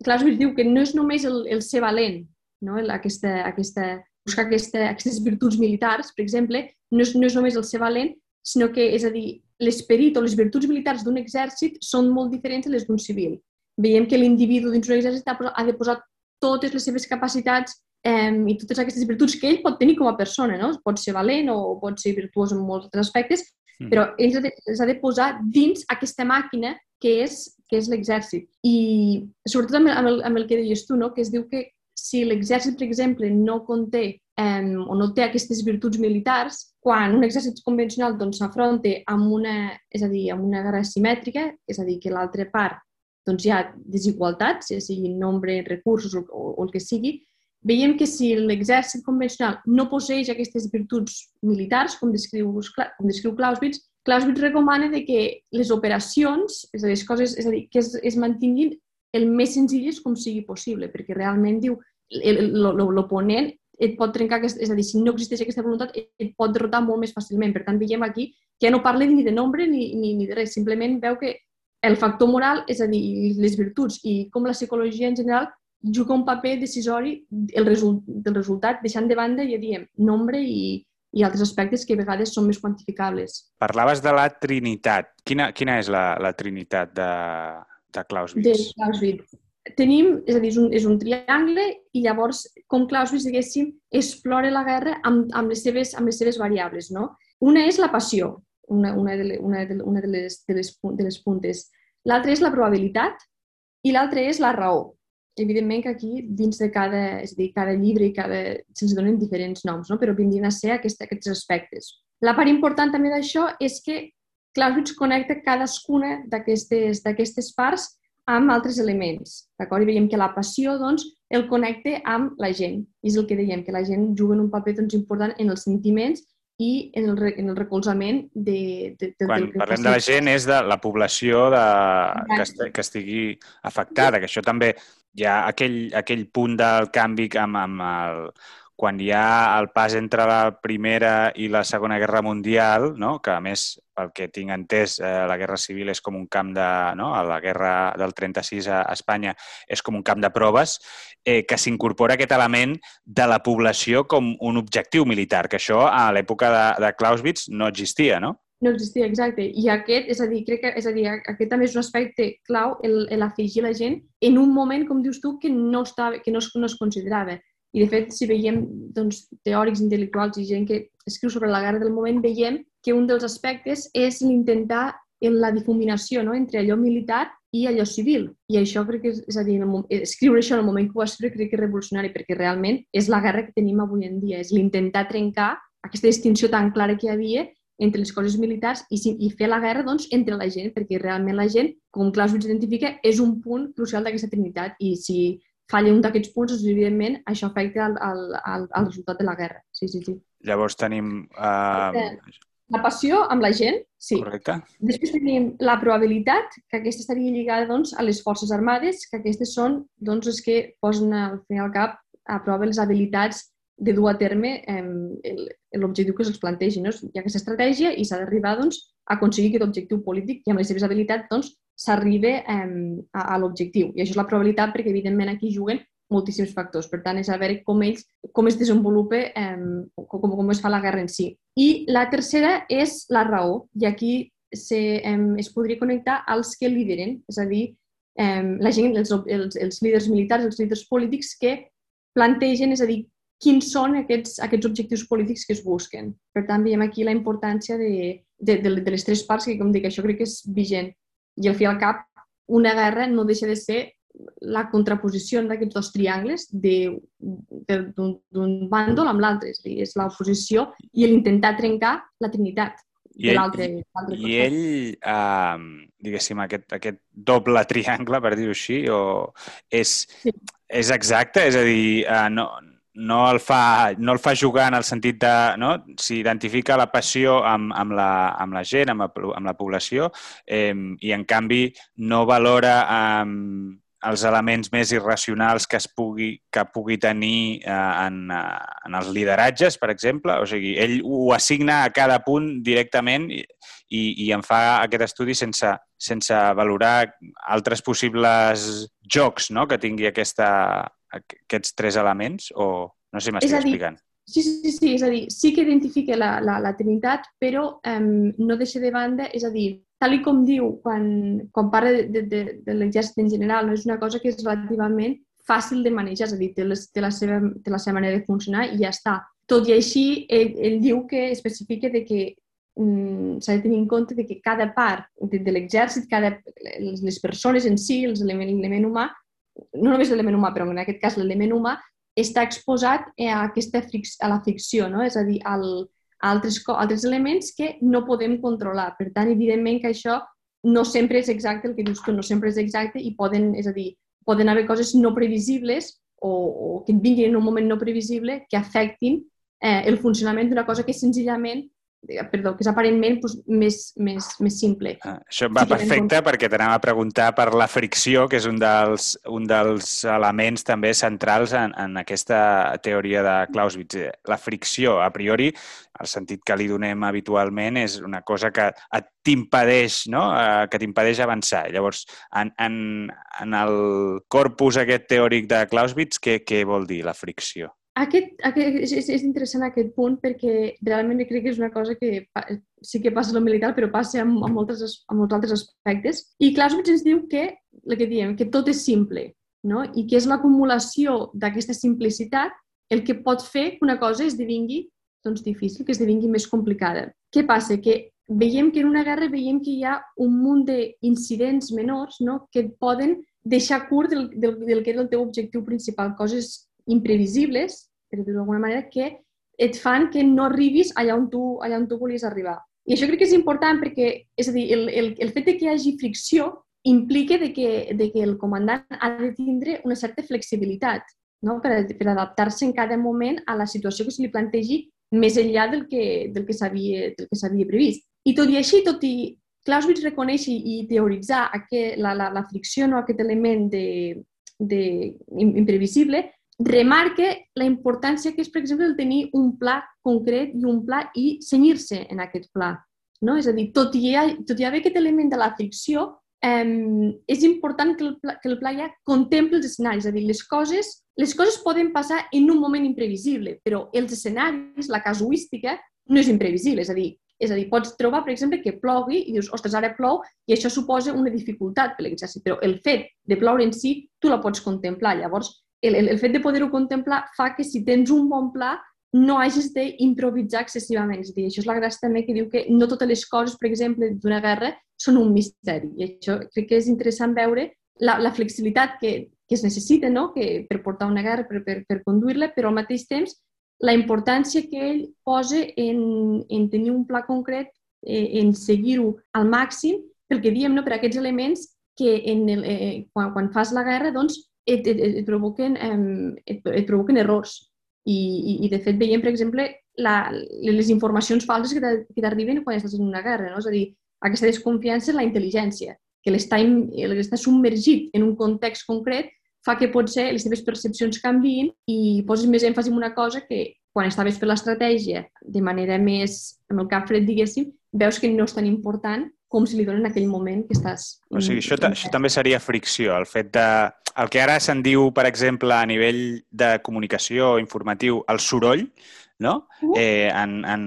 Clausewitz diu que no és només el, el ser valent, no? Aquesta, aquesta, buscar aquesta, aquestes virtuts militars, per exemple, no és, no és només el ser valent, sinó que, és a dir, l'esperit o les virtuts militars d'un exèrcit són molt diferents de les d'un civil. Veiem que l'individu dins d'un exèrcit ha de posar totes les seves capacitats eh, i totes aquestes virtuts que ell pot tenir com a persona, no? Pot ser valent o pot ser virtuós en molts altres aspectes, mm. però ell els ha de posar dins aquesta màquina que és, que és l'exèrcit. I sobretot amb el, amb, el, amb el que deies tu, no? que es diu que si l'exèrcit, per exemple, no conté eh, o no té aquestes virtuts militars, quan un exèrcit convencional doncs, s'afronta doncs, amb una, és a dir, amb una guerra simètrica, és a dir, que l'altra part doncs, hi ha desigualtats, ja sigui nombre, recursos o, o, o el que sigui, veiem que si l'exèrcit convencional no posseix aquestes virtuts militars, com descriu, com descriu Clausewitz, Clausewitz recomana de que les operacions, és a dir, les coses, és a dir, que es, es mantinguin el més senzilles com sigui possible, perquè realment diu l'oponent et pot trencar, és a dir, si no existeix aquesta voluntat, et pot derrotar molt més fàcilment. Per tant, veiem aquí que ja no parla ni de nombre ni, ni, ni de res, simplement veu que el factor moral, és a dir, les virtuts i com la psicologia en general juga un paper decisori el result, del resultat, deixant de banda, ja diem, nombre i, i altres aspectes que a vegades són més quantificables. Parlaves de la Trinitat. Quina, quina és la, la Trinitat de, de Clausewitz? De Clausewitz. Tenim, és a dir, és un, és un triangle i llavors, com Clausewitz, diguéssim, explora la guerra amb, amb, les, seves, amb les seves variables. No? Una és la passió, una, una, de, una, de, una de, les, de, les, de les puntes. L'altra és la probabilitat i l'altra és la raó. Evidentment que aquí, dins de cada, és a dir, cada llibre i cada, se'ns donen diferents noms, no? però vindrien a ser aquest, aquests aspectes. La part important també d'això és que Clausewitz connecta cadascuna d'aquestes parts amb altres elements. D'acord? I veiem que la passió doncs, el connecta amb la gent. I és el que dèiem, que la gent juga un paper doncs, important en els sentiments i en el, en el recolzament de, de, de, Quan del que parlem de la gent és de la població de, que, est, que estigui afectada, que això també hi ha aquell, aquell punt del canvi amb, amb el, quan hi ha el pas entre la Primera i la Segona Guerra Mundial, no? que a més, pel que tinc entès, eh, la Guerra Civil és com un camp de... No? la Guerra del 36 a Espanya és com un camp de proves, eh, que s'incorpora aquest element de la població com un objectiu militar, que això a l'època de, de Clausewitz no existia, no? No existia, exacte. I aquest, és a dir, crec que és a dir, aquest també és un aspecte clau, l'afegir la gent en un moment, com dius tu, que no, estava, que no, es, no es considerava. I, de fet, si veiem doncs, teòrics intel·lectuals i gent que escriu sobre la guerra del moment, veiem que un dels aspectes és l'intentar en la difuminació no? entre allò militar i allò civil. I això crec que és, és a dir, moment, escriure això en el moment que ho va escriure crec que és revolucionari, perquè realment és la guerra que tenim avui en dia, és l'intentar trencar aquesta distinció tan clara que hi havia entre les coses militars i, i fer la guerra doncs, entre la gent, perquè realment la gent, com Clausewitz identifica, és un punt crucial d'aquesta trinitat i si falla un d'aquests punts, doncs, evidentment, això afecta el, el, el, el resultat de la guerra. Sí, sí, sí. Llavors tenim... Uh... La passió amb la gent, sí. Correcte. Després tenim la probabilitat, que aquesta estaria lligada doncs, a les forces armades, que aquestes són doncs, les que posen al fin i al cap a prova les habilitats de dur a terme eh, l'objectiu que se'ls plantegi. No? Hi ha aquesta estratègia i s'ha d'arribar doncs, a aconseguir aquest objectiu polític i amb les seves habilitats doncs, s'arriba eh, a, a l'objectiu. I això és la probabilitat perquè, evidentment, aquí juguen moltíssims factors. Per tant, és a veure com ells, com es desenvolupa, eh, com, com es fa la guerra en si. I la tercera és la raó. I aquí se, eh, es podria connectar als que lideren, és a dir, eh, la gent, els, els, els líders militars, els líders polítics que plantegen, és a dir, quins són aquests, aquests objectius polítics que es busquen. Per tant, veiem aquí la importància de, de, de, de les tres parts, que com dic, això crec que és vigent i al fi al cap una guerra no deixa de ser la contraposició d'aquests dos triangles d'un bàndol amb l'altre, és, és l'oposició i l'intentar trencar la trinitat I de l'altre. I ell, eh, diguéssim, aquest, aquest doble triangle, per dir-ho així, o és, sí. és exacte? És a dir, eh, no, no el, fa, no el fa jugar en el sentit de... No? S'identifica la passió amb, amb, la, amb la gent, amb la, amb la població, eh, i en canvi no valora eh, els elements més irracionals que es pugui, que pugui tenir eh, en, eh, en els lideratges, per exemple. O sigui, ell ho assigna a cada punt directament i, i, i en fa aquest estudi sense, sense valorar altres possibles jocs no? que tingui aquesta, aquests tres elements o no sé si m'estic explicant. Sí, sí, sí, és a dir, sí que identifica la, la, la Trinitat, però um, no deixa de banda, és a dir, tal i com diu quan, quan parla de, de, de, de l'exèrcit en general, no és una cosa que és relativament fàcil de manejar, és a dir, té, les, té, la seva, té la seva manera de funcionar i ja està. Tot i així, ell, ell diu que especifica de que mm, s'ha de tenir en compte de que cada part de, de l'exèrcit, cada, les, les persones en si, l'element humà, no només l'element humà, però en aquest cas l'element humà, està exposat a, aquesta a la fricció, no? és a dir, al, a altres, altres elements que no podem controlar. Per tant, evidentment que això no sempre és exacte, el que dius tu no sempre és exacte i poden, és a dir, poden haver coses no previsibles o, o que vinguin en un moment no previsible que afectin eh, el funcionament d'una cosa que senzillament perdó, que és aparentment doncs, més, més, més simple. Ah, això va sí perfecte perquè t'anava a preguntar per la fricció, que és un dels, un dels elements també centrals en, en aquesta teoria de Clausewitz. La fricció, a priori, el sentit que li donem habitualment és una cosa que t'impedeix no? Eh, que t'impedeix avançar. Llavors, en, en, en el corpus aquest teòric de Clausewitz, què, què vol dir la fricció? Aquest, aquest és, és interessant aquest punt perquè realment crec que és una cosa que sí que passa a lo militar, però passa amb, amb, moltes, amb molts altres aspectes. I Clausewitz ens diu que, el que diem, que tot és simple, no? i que és l'acumulació d'aquesta simplicitat el que pot fer que una cosa esdevingui doncs, difícil, que esdevingui més complicada. Què passa? Que veiem que en una guerra veiem que hi ha un munt d'incidents menors no? que et poden deixar curt del, del, del que era el teu objectiu principal, coses imprevisibles, per dir-ho d'alguna manera, que et fan que no arribis allà on, tu, allà on tu volies arribar. I això crec que és important perquè, és a dir, el, el, el fet de que hi hagi fricció implica de que, de que el comandant ha de tindre una certa flexibilitat no? per, per adaptar-se en cada moment a la situació que se li plantegi més enllà del que, del que s'havia previst. I tot i així, tot i Clausewitz reconeix i teoritzar aquest, la, la, la fricció, no? aquest element de, de, imprevisible, remarque la importància que és, per exemple, el tenir un pla concret i un pla i senyir-se en aquest pla. No? És a dir, tot i, tot i haver aquest element de la ficció, eh, és important que el, pla, que el pla ja contempli els escenaris, és a dir, les coses, les coses poden passar en un moment imprevisible, però els escenaris, la casuística, no és imprevisible, és a dir, és a dir, pots trobar, per exemple, que plogui i dius, ostres, ara plou i això suposa una dificultat per l'exèrcit, però el fet de ploure en si tu la pots contemplar. Llavors, el, el, el fet de poder-ho contemplar fa que si tens un bon pla no hagis d'improvisar excessivament. És dir, això és la gràcia també que diu que no totes les coses, per exemple, d'una guerra són un misteri. I això crec que és interessant veure la, la flexibilitat que, que es necessita no? que per portar una guerra, per, per, per conduir-la, però al mateix temps la importància que ell posa en, en tenir un pla concret, eh, en seguir-ho al màxim, pel que diem, no? per aquests elements que en el, eh, quan, quan fas la guerra doncs, et, et, et, provoquen, et, et provoquen errors. I, i, I, de fet, veiem, per exemple, la, les informacions falses que t'arriben quan estàs en una guerra. No? És a dir, aquesta desconfiança en la intel·ligència, que l'està submergit en un context concret fa que potser les teves percepcions canvin i poses més èmfasi en una cosa que quan estaves fent l'estratègia de manera més, amb el cap fred, diguéssim, veus que no és tan important com si li donen en aquell moment que estàs... O sigui, això, això també seria fricció, el fet de... El que ara se'n diu, per exemple, a nivell de comunicació informatiu, el soroll, no? Uh -huh. eh, en, en,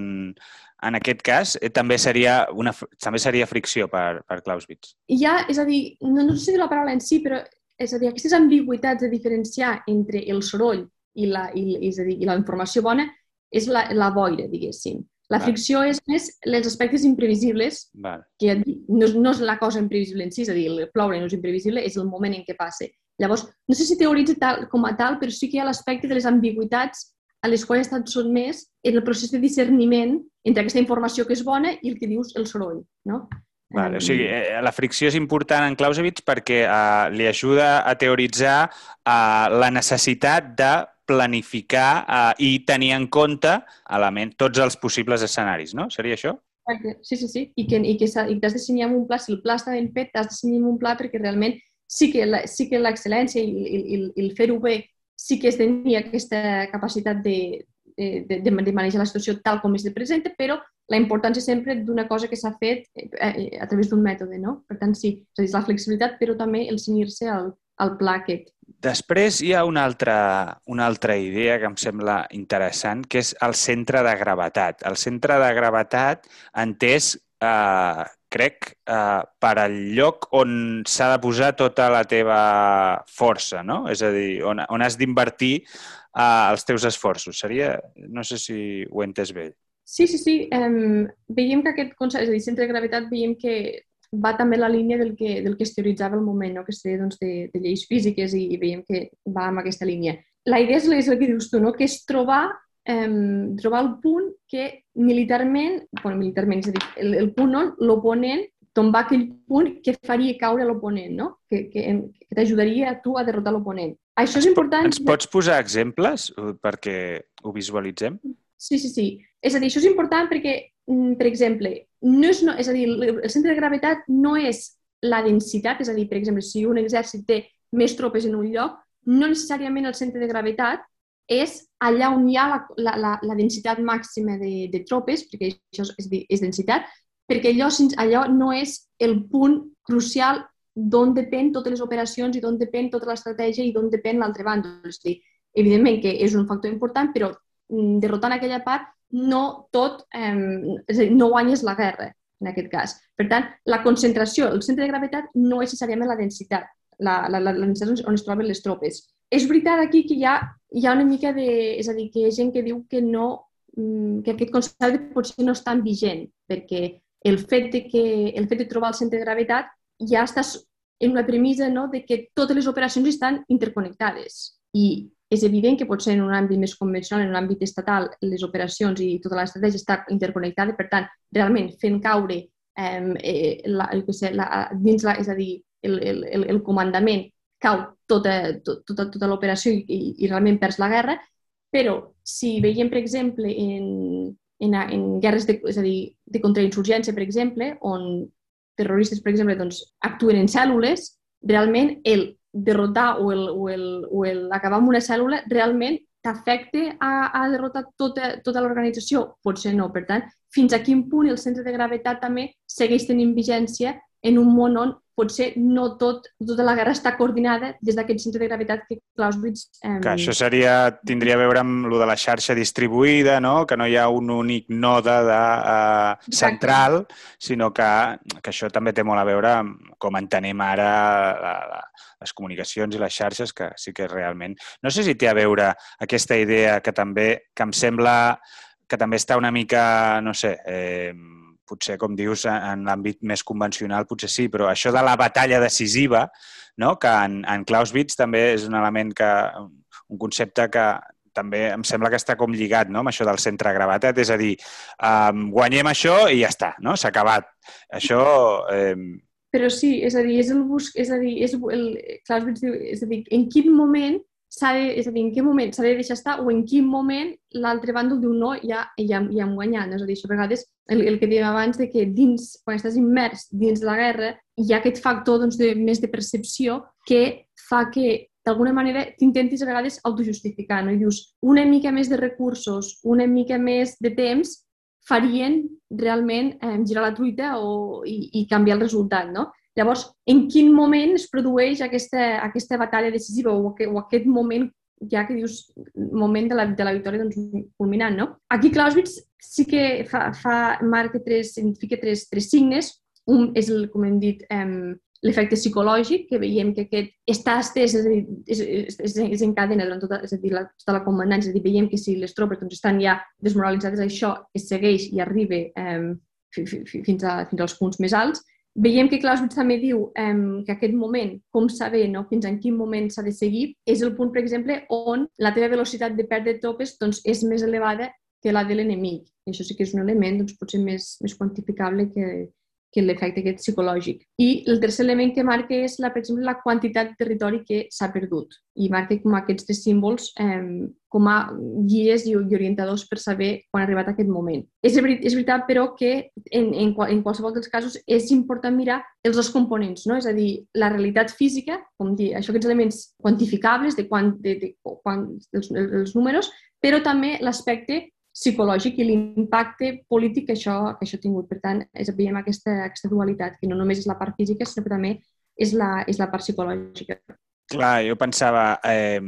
en aquest cas, eh, també, seria una, també seria fricció per, per Clausewitz. I ja, és a dir, no, no sé si la paraula en si, però és a dir, aquestes ambigüitats de diferenciar entre el soroll i la, i, és a dir, i la informació bona és la, la boira, diguéssim. La fricció és més els aspectes imprevisibles, Val. que no, no és la cosa imprevisible en si, és a dir, el ploure no és imprevisible, és el moment en què passa. Llavors, no sé si teoritza tal, com a tal, però sí que hi ha l'aspecte de les ambigüitats a les quals ha estat sotmès en el procés de discerniment entre aquesta informació que és bona i el que dius el soroll. No? Vale, o sigui, eh, la fricció és important en Clausewitz perquè uh, li ajuda a teoritzar uh, la necessitat de planificar eh, i tenir en compte element, tots els possibles escenaris, no? Seria això? Sí, sí, sí. I que, i que, i que has de dissenyar un pla. Si el pla està ben fet, has de dissenyar un pla perquè realment sí que la, sí que l'excel·lència i, i, i, el fer-ho bé sí que es tenia aquesta capacitat de, de, de, de manejar la situació tal com es presenta, però la importància sempre d'una cosa que s'ha fet a, eh, eh, a través d'un mètode, no? Per tant, sí, és dir, la flexibilitat, però també el cenyir-se al, al pla aquest després hi ha una altra, una altra idea que em sembla interessant, que és el centre de gravetat. El centre de gravetat entès, eh, crec, eh, per al lloc on s'ha de posar tota la teva força, no? És a dir, on, on has d'invertir eh, els teus esforços. Seria, no sé si ho he entès bé. Sí, sí, sí. Um, veiem que aquest concepte, és a dir, centre de gravetat, veiem que va també la línia del que, del que es teoritzava el moment, no? que es deia doncs, de, de lleis físiques i, i veiem que va amb aquesta línia. La idea és, és el que dius tu, no? que és trobar, eh, trobar el punt que militarment, bueno, militarment, és a dir, el, el punt on l'oponent tombar aquell punt que faria caure l'oponent, no? que, que, que t'ajudaria a tu a derrotar l'oponent. Això és important. Ens pots posar exemples perquè ho visualitzem? Sí, sí, sí. És a dir, això és important perquè, per exemple, no és, no, és a dir, el centre de gravetat no és la densitat, és a dir, per exemple, si un exèrcit té més tropes en un lloc, no necessàriament el centre de gravetat és allà on hi ha la, la, la, la densitat màxima de, de tropes, perquè això és, és densitat, perquè allò, allò no és el punt crucial d'on depèn totes les operacions i d'on depèn tota l'estratègia i d'on depèn l'altre bàndol. És dir, evidentment que és un factor important, però mm, derrotant aquella part no tot, eh, és a dir, no guanyes la guerra, en aquest cas. Per tant, la concentració, el centre de gravetat no és necessàriament la densitat, la, la, la, la densitat on es troben les tropes. És veritat aquí que hi ha, hi ha una mica de... És a dir, que hi ha gent que diu que no mm, que aquest concepte potser no és tan vigent, perquè el fet de, que, el fet de trobar el centre de gravetat ja estàs en una premissa no, de que totes les operacions estan interconnectades. I és evident que potser en un àmbit més convencional, en un àmbit estatal, les operacions i tota l'estratègia està interconnectada, per tant, realment fent caure eh, la, el que sé, la, dins la, és a dir, el, el, el comandament cau tota, tota, tota l'operació i, i, i realment perds la guerra, però si veiem, per exemple, en, en, en guerres de, és a dir, de contrainsurgència, per exemple, on terroristes, per exemple, doncs, actuen en cèl·lules, realment el derrotar o, el, o, el, o el acabar amb una cèl·lula realment t'afecta a, a derrotar tota, tota l'organització? Potser no. Per tant, fins a quin punt el centre de gravetat també segueix tenint vigència en un món on potser no tot, tota la guerra està coordinada des d'aquest centre de gravetat que Clausewitz... Eh... Que això seria, tindria a veure amb lo de la xarxa distribuïda, no? que no hi ha un únic node de, uh, central, sinó que, que això també té molt a veure amb com entenem ara la, la, les comunicacions i les xarxes, que sí que realment... No sé si té a veure aquesta idea que també, que em sembla que també està una mica, no sé, eh, potser, com dius, en l'àmbit més convencional potser sí, però això de la batalla decisiva, no? que en, en Clausewitz també és un element que, un concepte que també em sembla que està com lligat no? amb això del centre gravetat, és a dir, um, guanyem això i ja està, no? s'ha acabat. Això... Eh... Però sí, és a dir, és el bus... és a dir, és el... Clausewitz diu, és a dir, en quin moment de, és a dir, en quin moment s'ha de deixar estar o en quin moment l'altre bàndol diu no, ja, ja, ja hem guanyat. És a dir, això a vegades, el, el que dèiem abans, de que dins, quan estàs immers dins de la guerra, hi ha aquest factor doncs, de, més de percepció que fa que d'alguna manera t'intentis a vegades autojustificar, no? I dius, una mica més de recursos, una mica més de temps farien realment eh, girar la truita o, i, i canviar el resultat, no? Llavors, en quin moment es produeix aquesta, aquesta batalla decisiva o, o aquest moment ja que dius moment de la, de la victòria doncs, culminant, no? Aquí Clausewitz sí que fa, fa marca tres, identifica tres, tres signes. Un és, el, com hem dit, eh, l'efecte psicològic, que veiem que aquest està estès, és a dir, és, és, és en cadena durant tota, és a dir, la, tota la comandància, és a dir, veiem que si les tropes doncs, estan ja desmoralitzades, això es segueix i arriba eh, fins, a, fins als punts més alts, Veiem que Clausewitz també diu eh, que aquest moment, com saber no, fins en quin moment s'ha de seguir, és el punt, per exemple, on la teva velocitat de perdre tropes doncs, és més elevada que la de l'enemic. Això sí que és un element doncs, potser més, més quantificable que, que l'efecte aquest psicològic. I el tercer element que marca és, la, per exemple, la quantitat de territori que s'ha perdut i marca com aquests tres símbols eh, com a guies i, orientadors per saber quan ha arribat aquest moment. És, és veritat, però, que en, en, en qualsevol dels casos és important mirar els dos components, no? és a dir, la realitat física, com dir, això aquests elements quantificables de, quan, de, de, de quan, els, els números, però també l'aspecte psicològic i l'impacte polític que això, que això ha tingut. Per tant, és, veiem aquesta, aquesta dualitat, que no només és la part física, sinó que també és la, és la part psicològica. Clar, jo pensava, eh,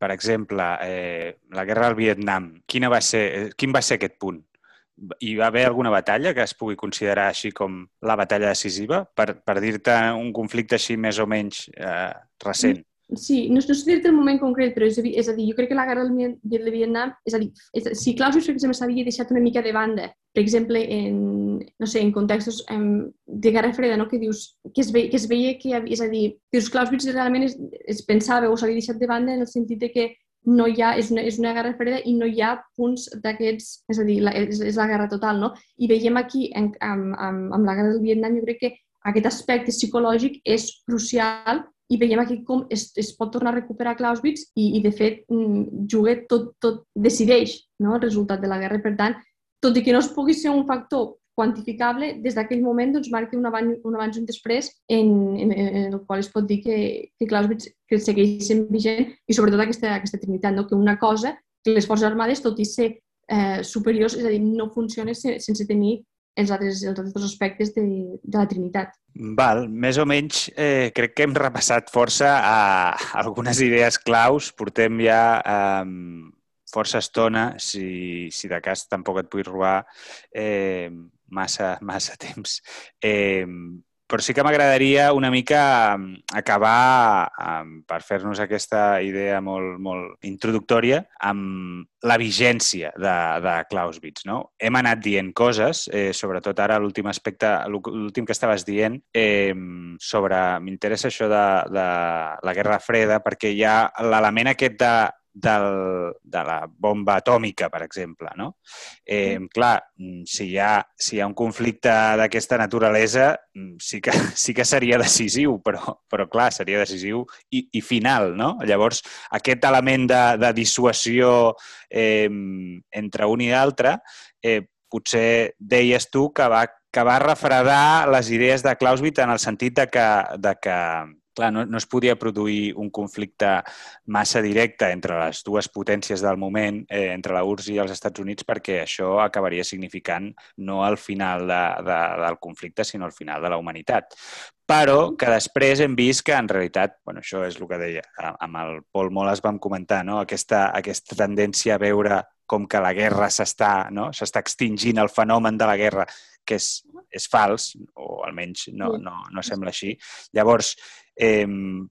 per exemple, eh, la guerra del Vietnam, quina va ser, eh, quin va ser aquest punt? Hi va haver alguna batalla que es pugui considerar així com la batalla decisiva? Per, per dir-te un conflicte així més o menys eh, recent. Sí, no, no sé dir-te el moment concret, però és és a dir, jo crec que la guerra del Vietnam, és a dir, és, si Clausewitz, per exemple, s'havia deixat una mica de banda, per exemple, en, no sé, en contextos em, de Guerra Freda, no? que dius que es, ve, que es veia que, és a dir, dius, Clausewitz realment es, es pensava o s'havia deixat de banda en el sentit de que no hi ha, és una, és una guerra freda i no hi ha punts d'aquests, és a dir, la, és, és la guerra total, no? I veiem aquí, en, amb, amb, amb la guerra del Vietnam, jo crec que aquest aspecte psicològic és crucial i veiem aquí com es, es pot tornar a recuperar Clausewitz i, i de fet, mm, juga tot, tot decideix no? el resultat de la guerra. Per tant, tot i que no es pugui ser un factor quantificable, des d'aquell moment doncs, marca un abans, un abans i un després en, en, en el qual es pot dir que, que Clausewitz que segueix sent vigent i sobretot aquesta, aquesta trinitat, no? que una cosa, que les forces armades, tot i ser eh, superiors, és a dir, no funciona sense tenir els altres, els altres aspectes de, de la Trinitat. Val, més o menys eh, crec que hem repassat força a algunes idees claus. Portem ja eh, força estona, si, si de cas tampoc et vull robar eh, massa, massa <laughs> temps. Eh, però sí que m'agradaria una mica acabar, per fer-nos aquesta idea molt, molt introductòria, amb la vigència de, de Clausewitz. No? Hem anat dient coses, eh, sobretot ara l'últim aspecte, l'últim que estaves dient, eh, sobre... M'interessa això de, de la Guerra Freda, perquè hi ha l'element aquest de del, de la bomba atòmica, per exemple. No? Eh, clar, mm, si hi ha, si hi ha un conflicte d'aquesta naturalesa, mm, sí que, <laughs> sí que seria decisiu, però, però clar, seria decisiu i, i final. No? Llavors, aquest element de, de dissuasió eh, entre un i l'altre, eh, potser deies tu que va, que va refredar les idees de Clausewitz en el sentit de que, de que clar, no, no es podia produir un conflicte massa directe entre les dues potències del moment, eh, entre la URSS i els Estats Units, perquè això acabaria significant no el final de, de, del conflicte, sinó el final de la humanitat. Però que després hem vist que, en realitat, bueno, això és el que deia, amb el Paul Moles vam comentar, no? aquesta, aquesta tendència a veure com que la guerra s'està no? extingint el fenomen de la guerra, que és, és fals, o almenys no, no, no sembla així. Llavors, eh,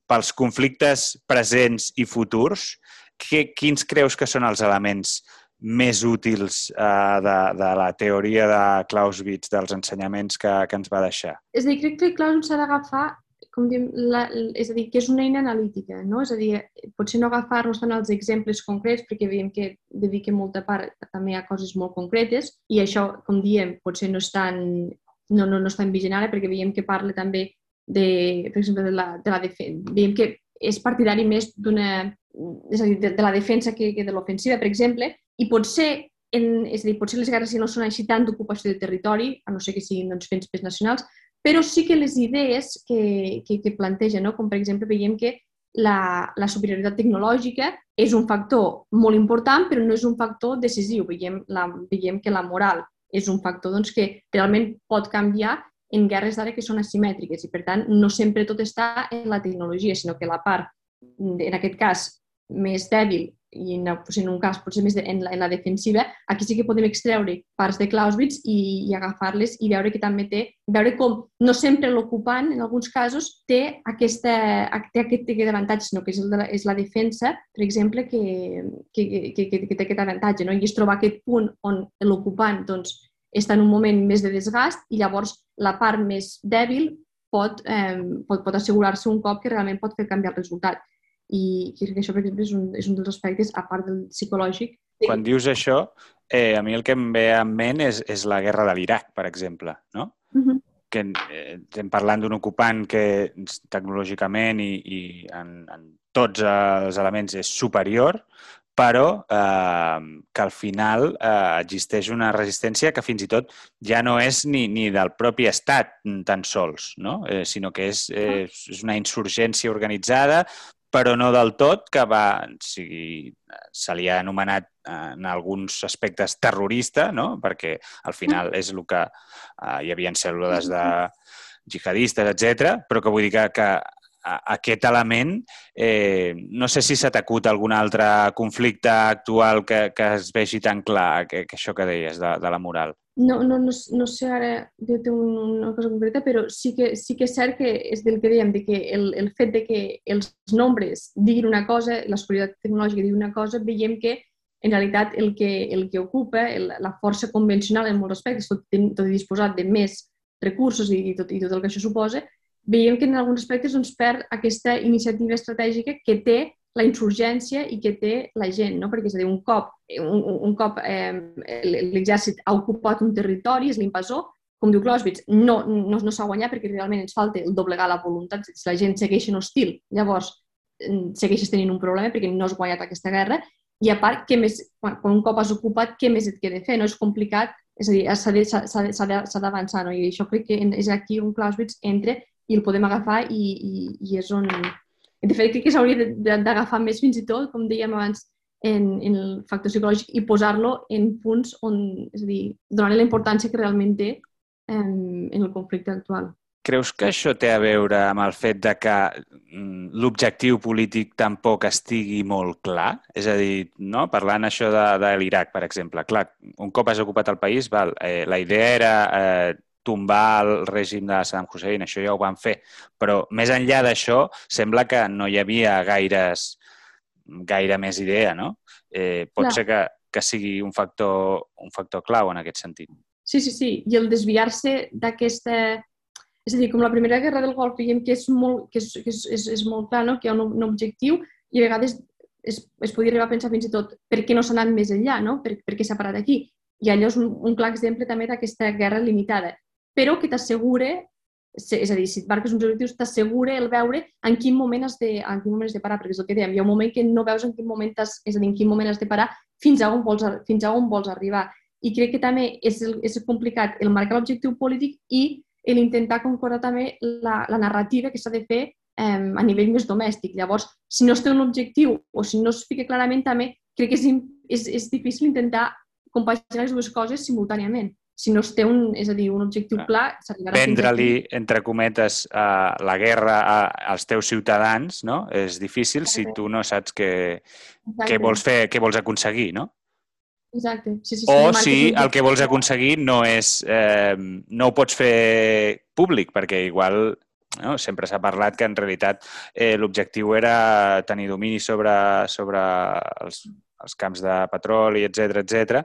pels conflictes presents i futurs, que, quins creus que són els elements més útils eh, de, de la teoria de Clausewitz, dels ensenyaments que, que ens va deixar? És a dir, crec que Clausewitz s'ha d'agafar com diem, la, és a dir, que és una eina analítica, no? És a dir, potser no agafar-nos tant els exemples concrets, perquè veiem que dedica molta part també a coses molt concretes, i això, com diem, potser no és tan, no, no, no és tan vigent ara, perquè veiem que parla també de, per exemple, de la, de la defensa. Veiem que és partidari més d'una, és a dir, de, de la defensa que, que de l'ofensiva, per exemple, i potser, en, és a dir, potser les guerres no són així tant d'ocupació de territori, a no ser que siguin doncs, fets més nacionals, però sí que les idees que, que, que planteja, no? com per exemple veiem que la, la superioritat tecnològica és un factor molt important, però no és un factor decisiu. Veiem, la, veiem que la moral és un factor doncs, que realment pot canviar en guerres d'ara que són asimètriques i, per tant, no sempre tot està en la tecnologia, sinó que la part, en aquest cas, més dèbil i en, en un cas potser més de, en, la, en la defensiva, aquí sí que podem extreure parts de Clausewitz i, i agafar-les i veure que també té, veure com no sempre l'ocupant, en alguns casos, té, aquesta, té aquest, aquest avantatge, sinó que és, el de la, és la defensa, per exemple, que, que, que, que, que té aquest avantatge, no? i és trobar aquest punt on l'ocupant doncs, està en un moment més de desgast i llavors la part més dèbil pot, eh, pot, pot assegurar-se un cop que realment pot fer canviar el resultat. I crec que això, per exemple, és un, és un dels aspectes, a part del psicològic. Quan dius això, eh, a mi el que em ve en ment és, és la guerra de l'Iraq, per exemple, no? Uh -huh. que eh, estem parlant d'un ocupant que tecnològicament i, i en, en tots els elements és superior, però eh, que al final eh, existeix una resistència que fins i tot ja no és ni, ni del propi estat tan sols, no? eh, sinó que és, eh, és una insurgència organitzada, però no del tot, que va, o sigui, se li ha anomenat eh, en alguns aspectes terrorista, no? perquè al final és el que eh, hi havia cèl·lules de jihadistes, etc, però que vull dir que, que aquest element, eh, no sé si s'ha t'acut algun altre conflicte actual que, que es vegi tan clar, que, que això que deies de, de la moral. No, no, no, no sé ara dir-te una cosa concreta, però sí que, sí que és cert que és del que dèiem, de que el, el fet de que els nombres diguin una cosa, la superioritat tecnològica digui una cosa, veiem que en realitat el que, el que ocupa el, la força convencional en molts aspectes, tot, tot disposat de més recursos i, i, tot, i tot el que això suposa, veiem que en alguns aspectes doncs, perd aquesta iniciativa estratègica que té la insurgència i que té la gent, no? perquè és a dir, un cop, un, un cop eh, l'exèrcit ha ocupat un territori, és l'invasor, com diu Clausewitz, no, no, no s'ha guanyat perquè realment ens falta el doblegar la voluntat. Si la gent segueix en hostil, llavors segueixes tenint un problema perquè no has guanyat aquesta guerra i a part, què més, quan, quan un cop has ocupat, què més et queda fer? No és complicat, és a dir, s'ha d'avançar, no? I això crec que és aquí un Clausewitz entre i el podem agafar i, i, i és on, de fet, crec que s'hauria d'agafar més fins i tot, com dèiem abans, en, en el factor psicològic i posar-lo en punts on, és a dir, donar-li la importància que realment té en, en el conflicte actual. Creus que això té a veure amb el fet de que mm, l'objectiu polític tampoc estigui molt clar? És a dir, no? parlant això de, de l'Iraq, per exemple, clar, un cop has ocupat el país, val, eh, la idea era eh, tombar el règim de Saddam Hussein, això ja ho van fer. Però més enllà d'això, sembla que no hi havia gaires, gaire més idea, no? Eh, pot Clar. ser que, que sigui un factor, un factor clau en aquest sentit. Sí, sí, sí. I el desviar-se d'aquesta... És a dir, com la Primera Guerra del Golf, veiem que és molt, que és, que és, és, és molt clar, no? que hi ha un, un objectiu i a vegades es, es podria arribar a pensar fins i tot per què no s'ha anat més enllà, no? per, per què s'ha parat aquí. I allò és un, un clar exemple també d'aquesta guerra limitada però que t'assegure, és a dir, si et marques uns objectius, t'assegura el veure en quin moment has de, en quin moment has de parar, perquè és el que dèiem, hi ha un moment que no veus en quin moment has, és a dir, en quin moment has de parar fins a on vols, fins a on vols arribar. I crec que també és, el, és complicat el marcar l'objectiu polític i l'intentar concordar també la, la narrativa que s'ha de fer eh, a nivell més domèstic. Llavors, si no es té un objectiu o si no es fica clarament, també crec que és, és, és difícil intentar compaginar les dues coses simultàniament si no es té un, és a dir, un objectiu clar, s'arribarà Vendre-li, entre cometes, uh, la guerra a, als teus ciutadans, no? És difícil Exacte. si tu no saps què, què vols fer, què vols aconseguir, no? Exacte. Sí, sí, sí, o si el que vols aconseguir no és... Eh, no ho pots fer públic, perquè igual no? sempre s'ha parlat que en realitat eh, l'objectiu era tenir domini sobre, sobre els els camps de petroli, etc etc.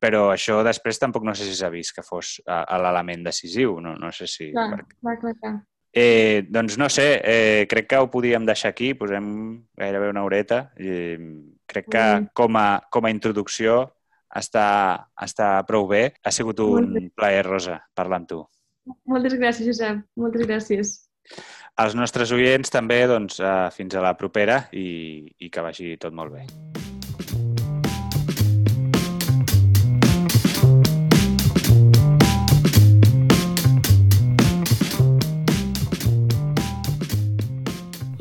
però això després tampoc no sé si s'ha vist que fos l'element decisiu, no, no sé si... Clar, perquè... clar, clar, clar. Eh, doncs no sé, eh, crec que ho podíem deixar aquí, posem gairebé una horeta i crec que com a, com a introducció està, està prou bé. Ha sigut un plaer, Rosa, parlar amb tu. Moltes gràcies, Josep. Moltes gràcies. Els nostres oients també, doncs, eh, fins a la propera i, i que vagi tot molt bé.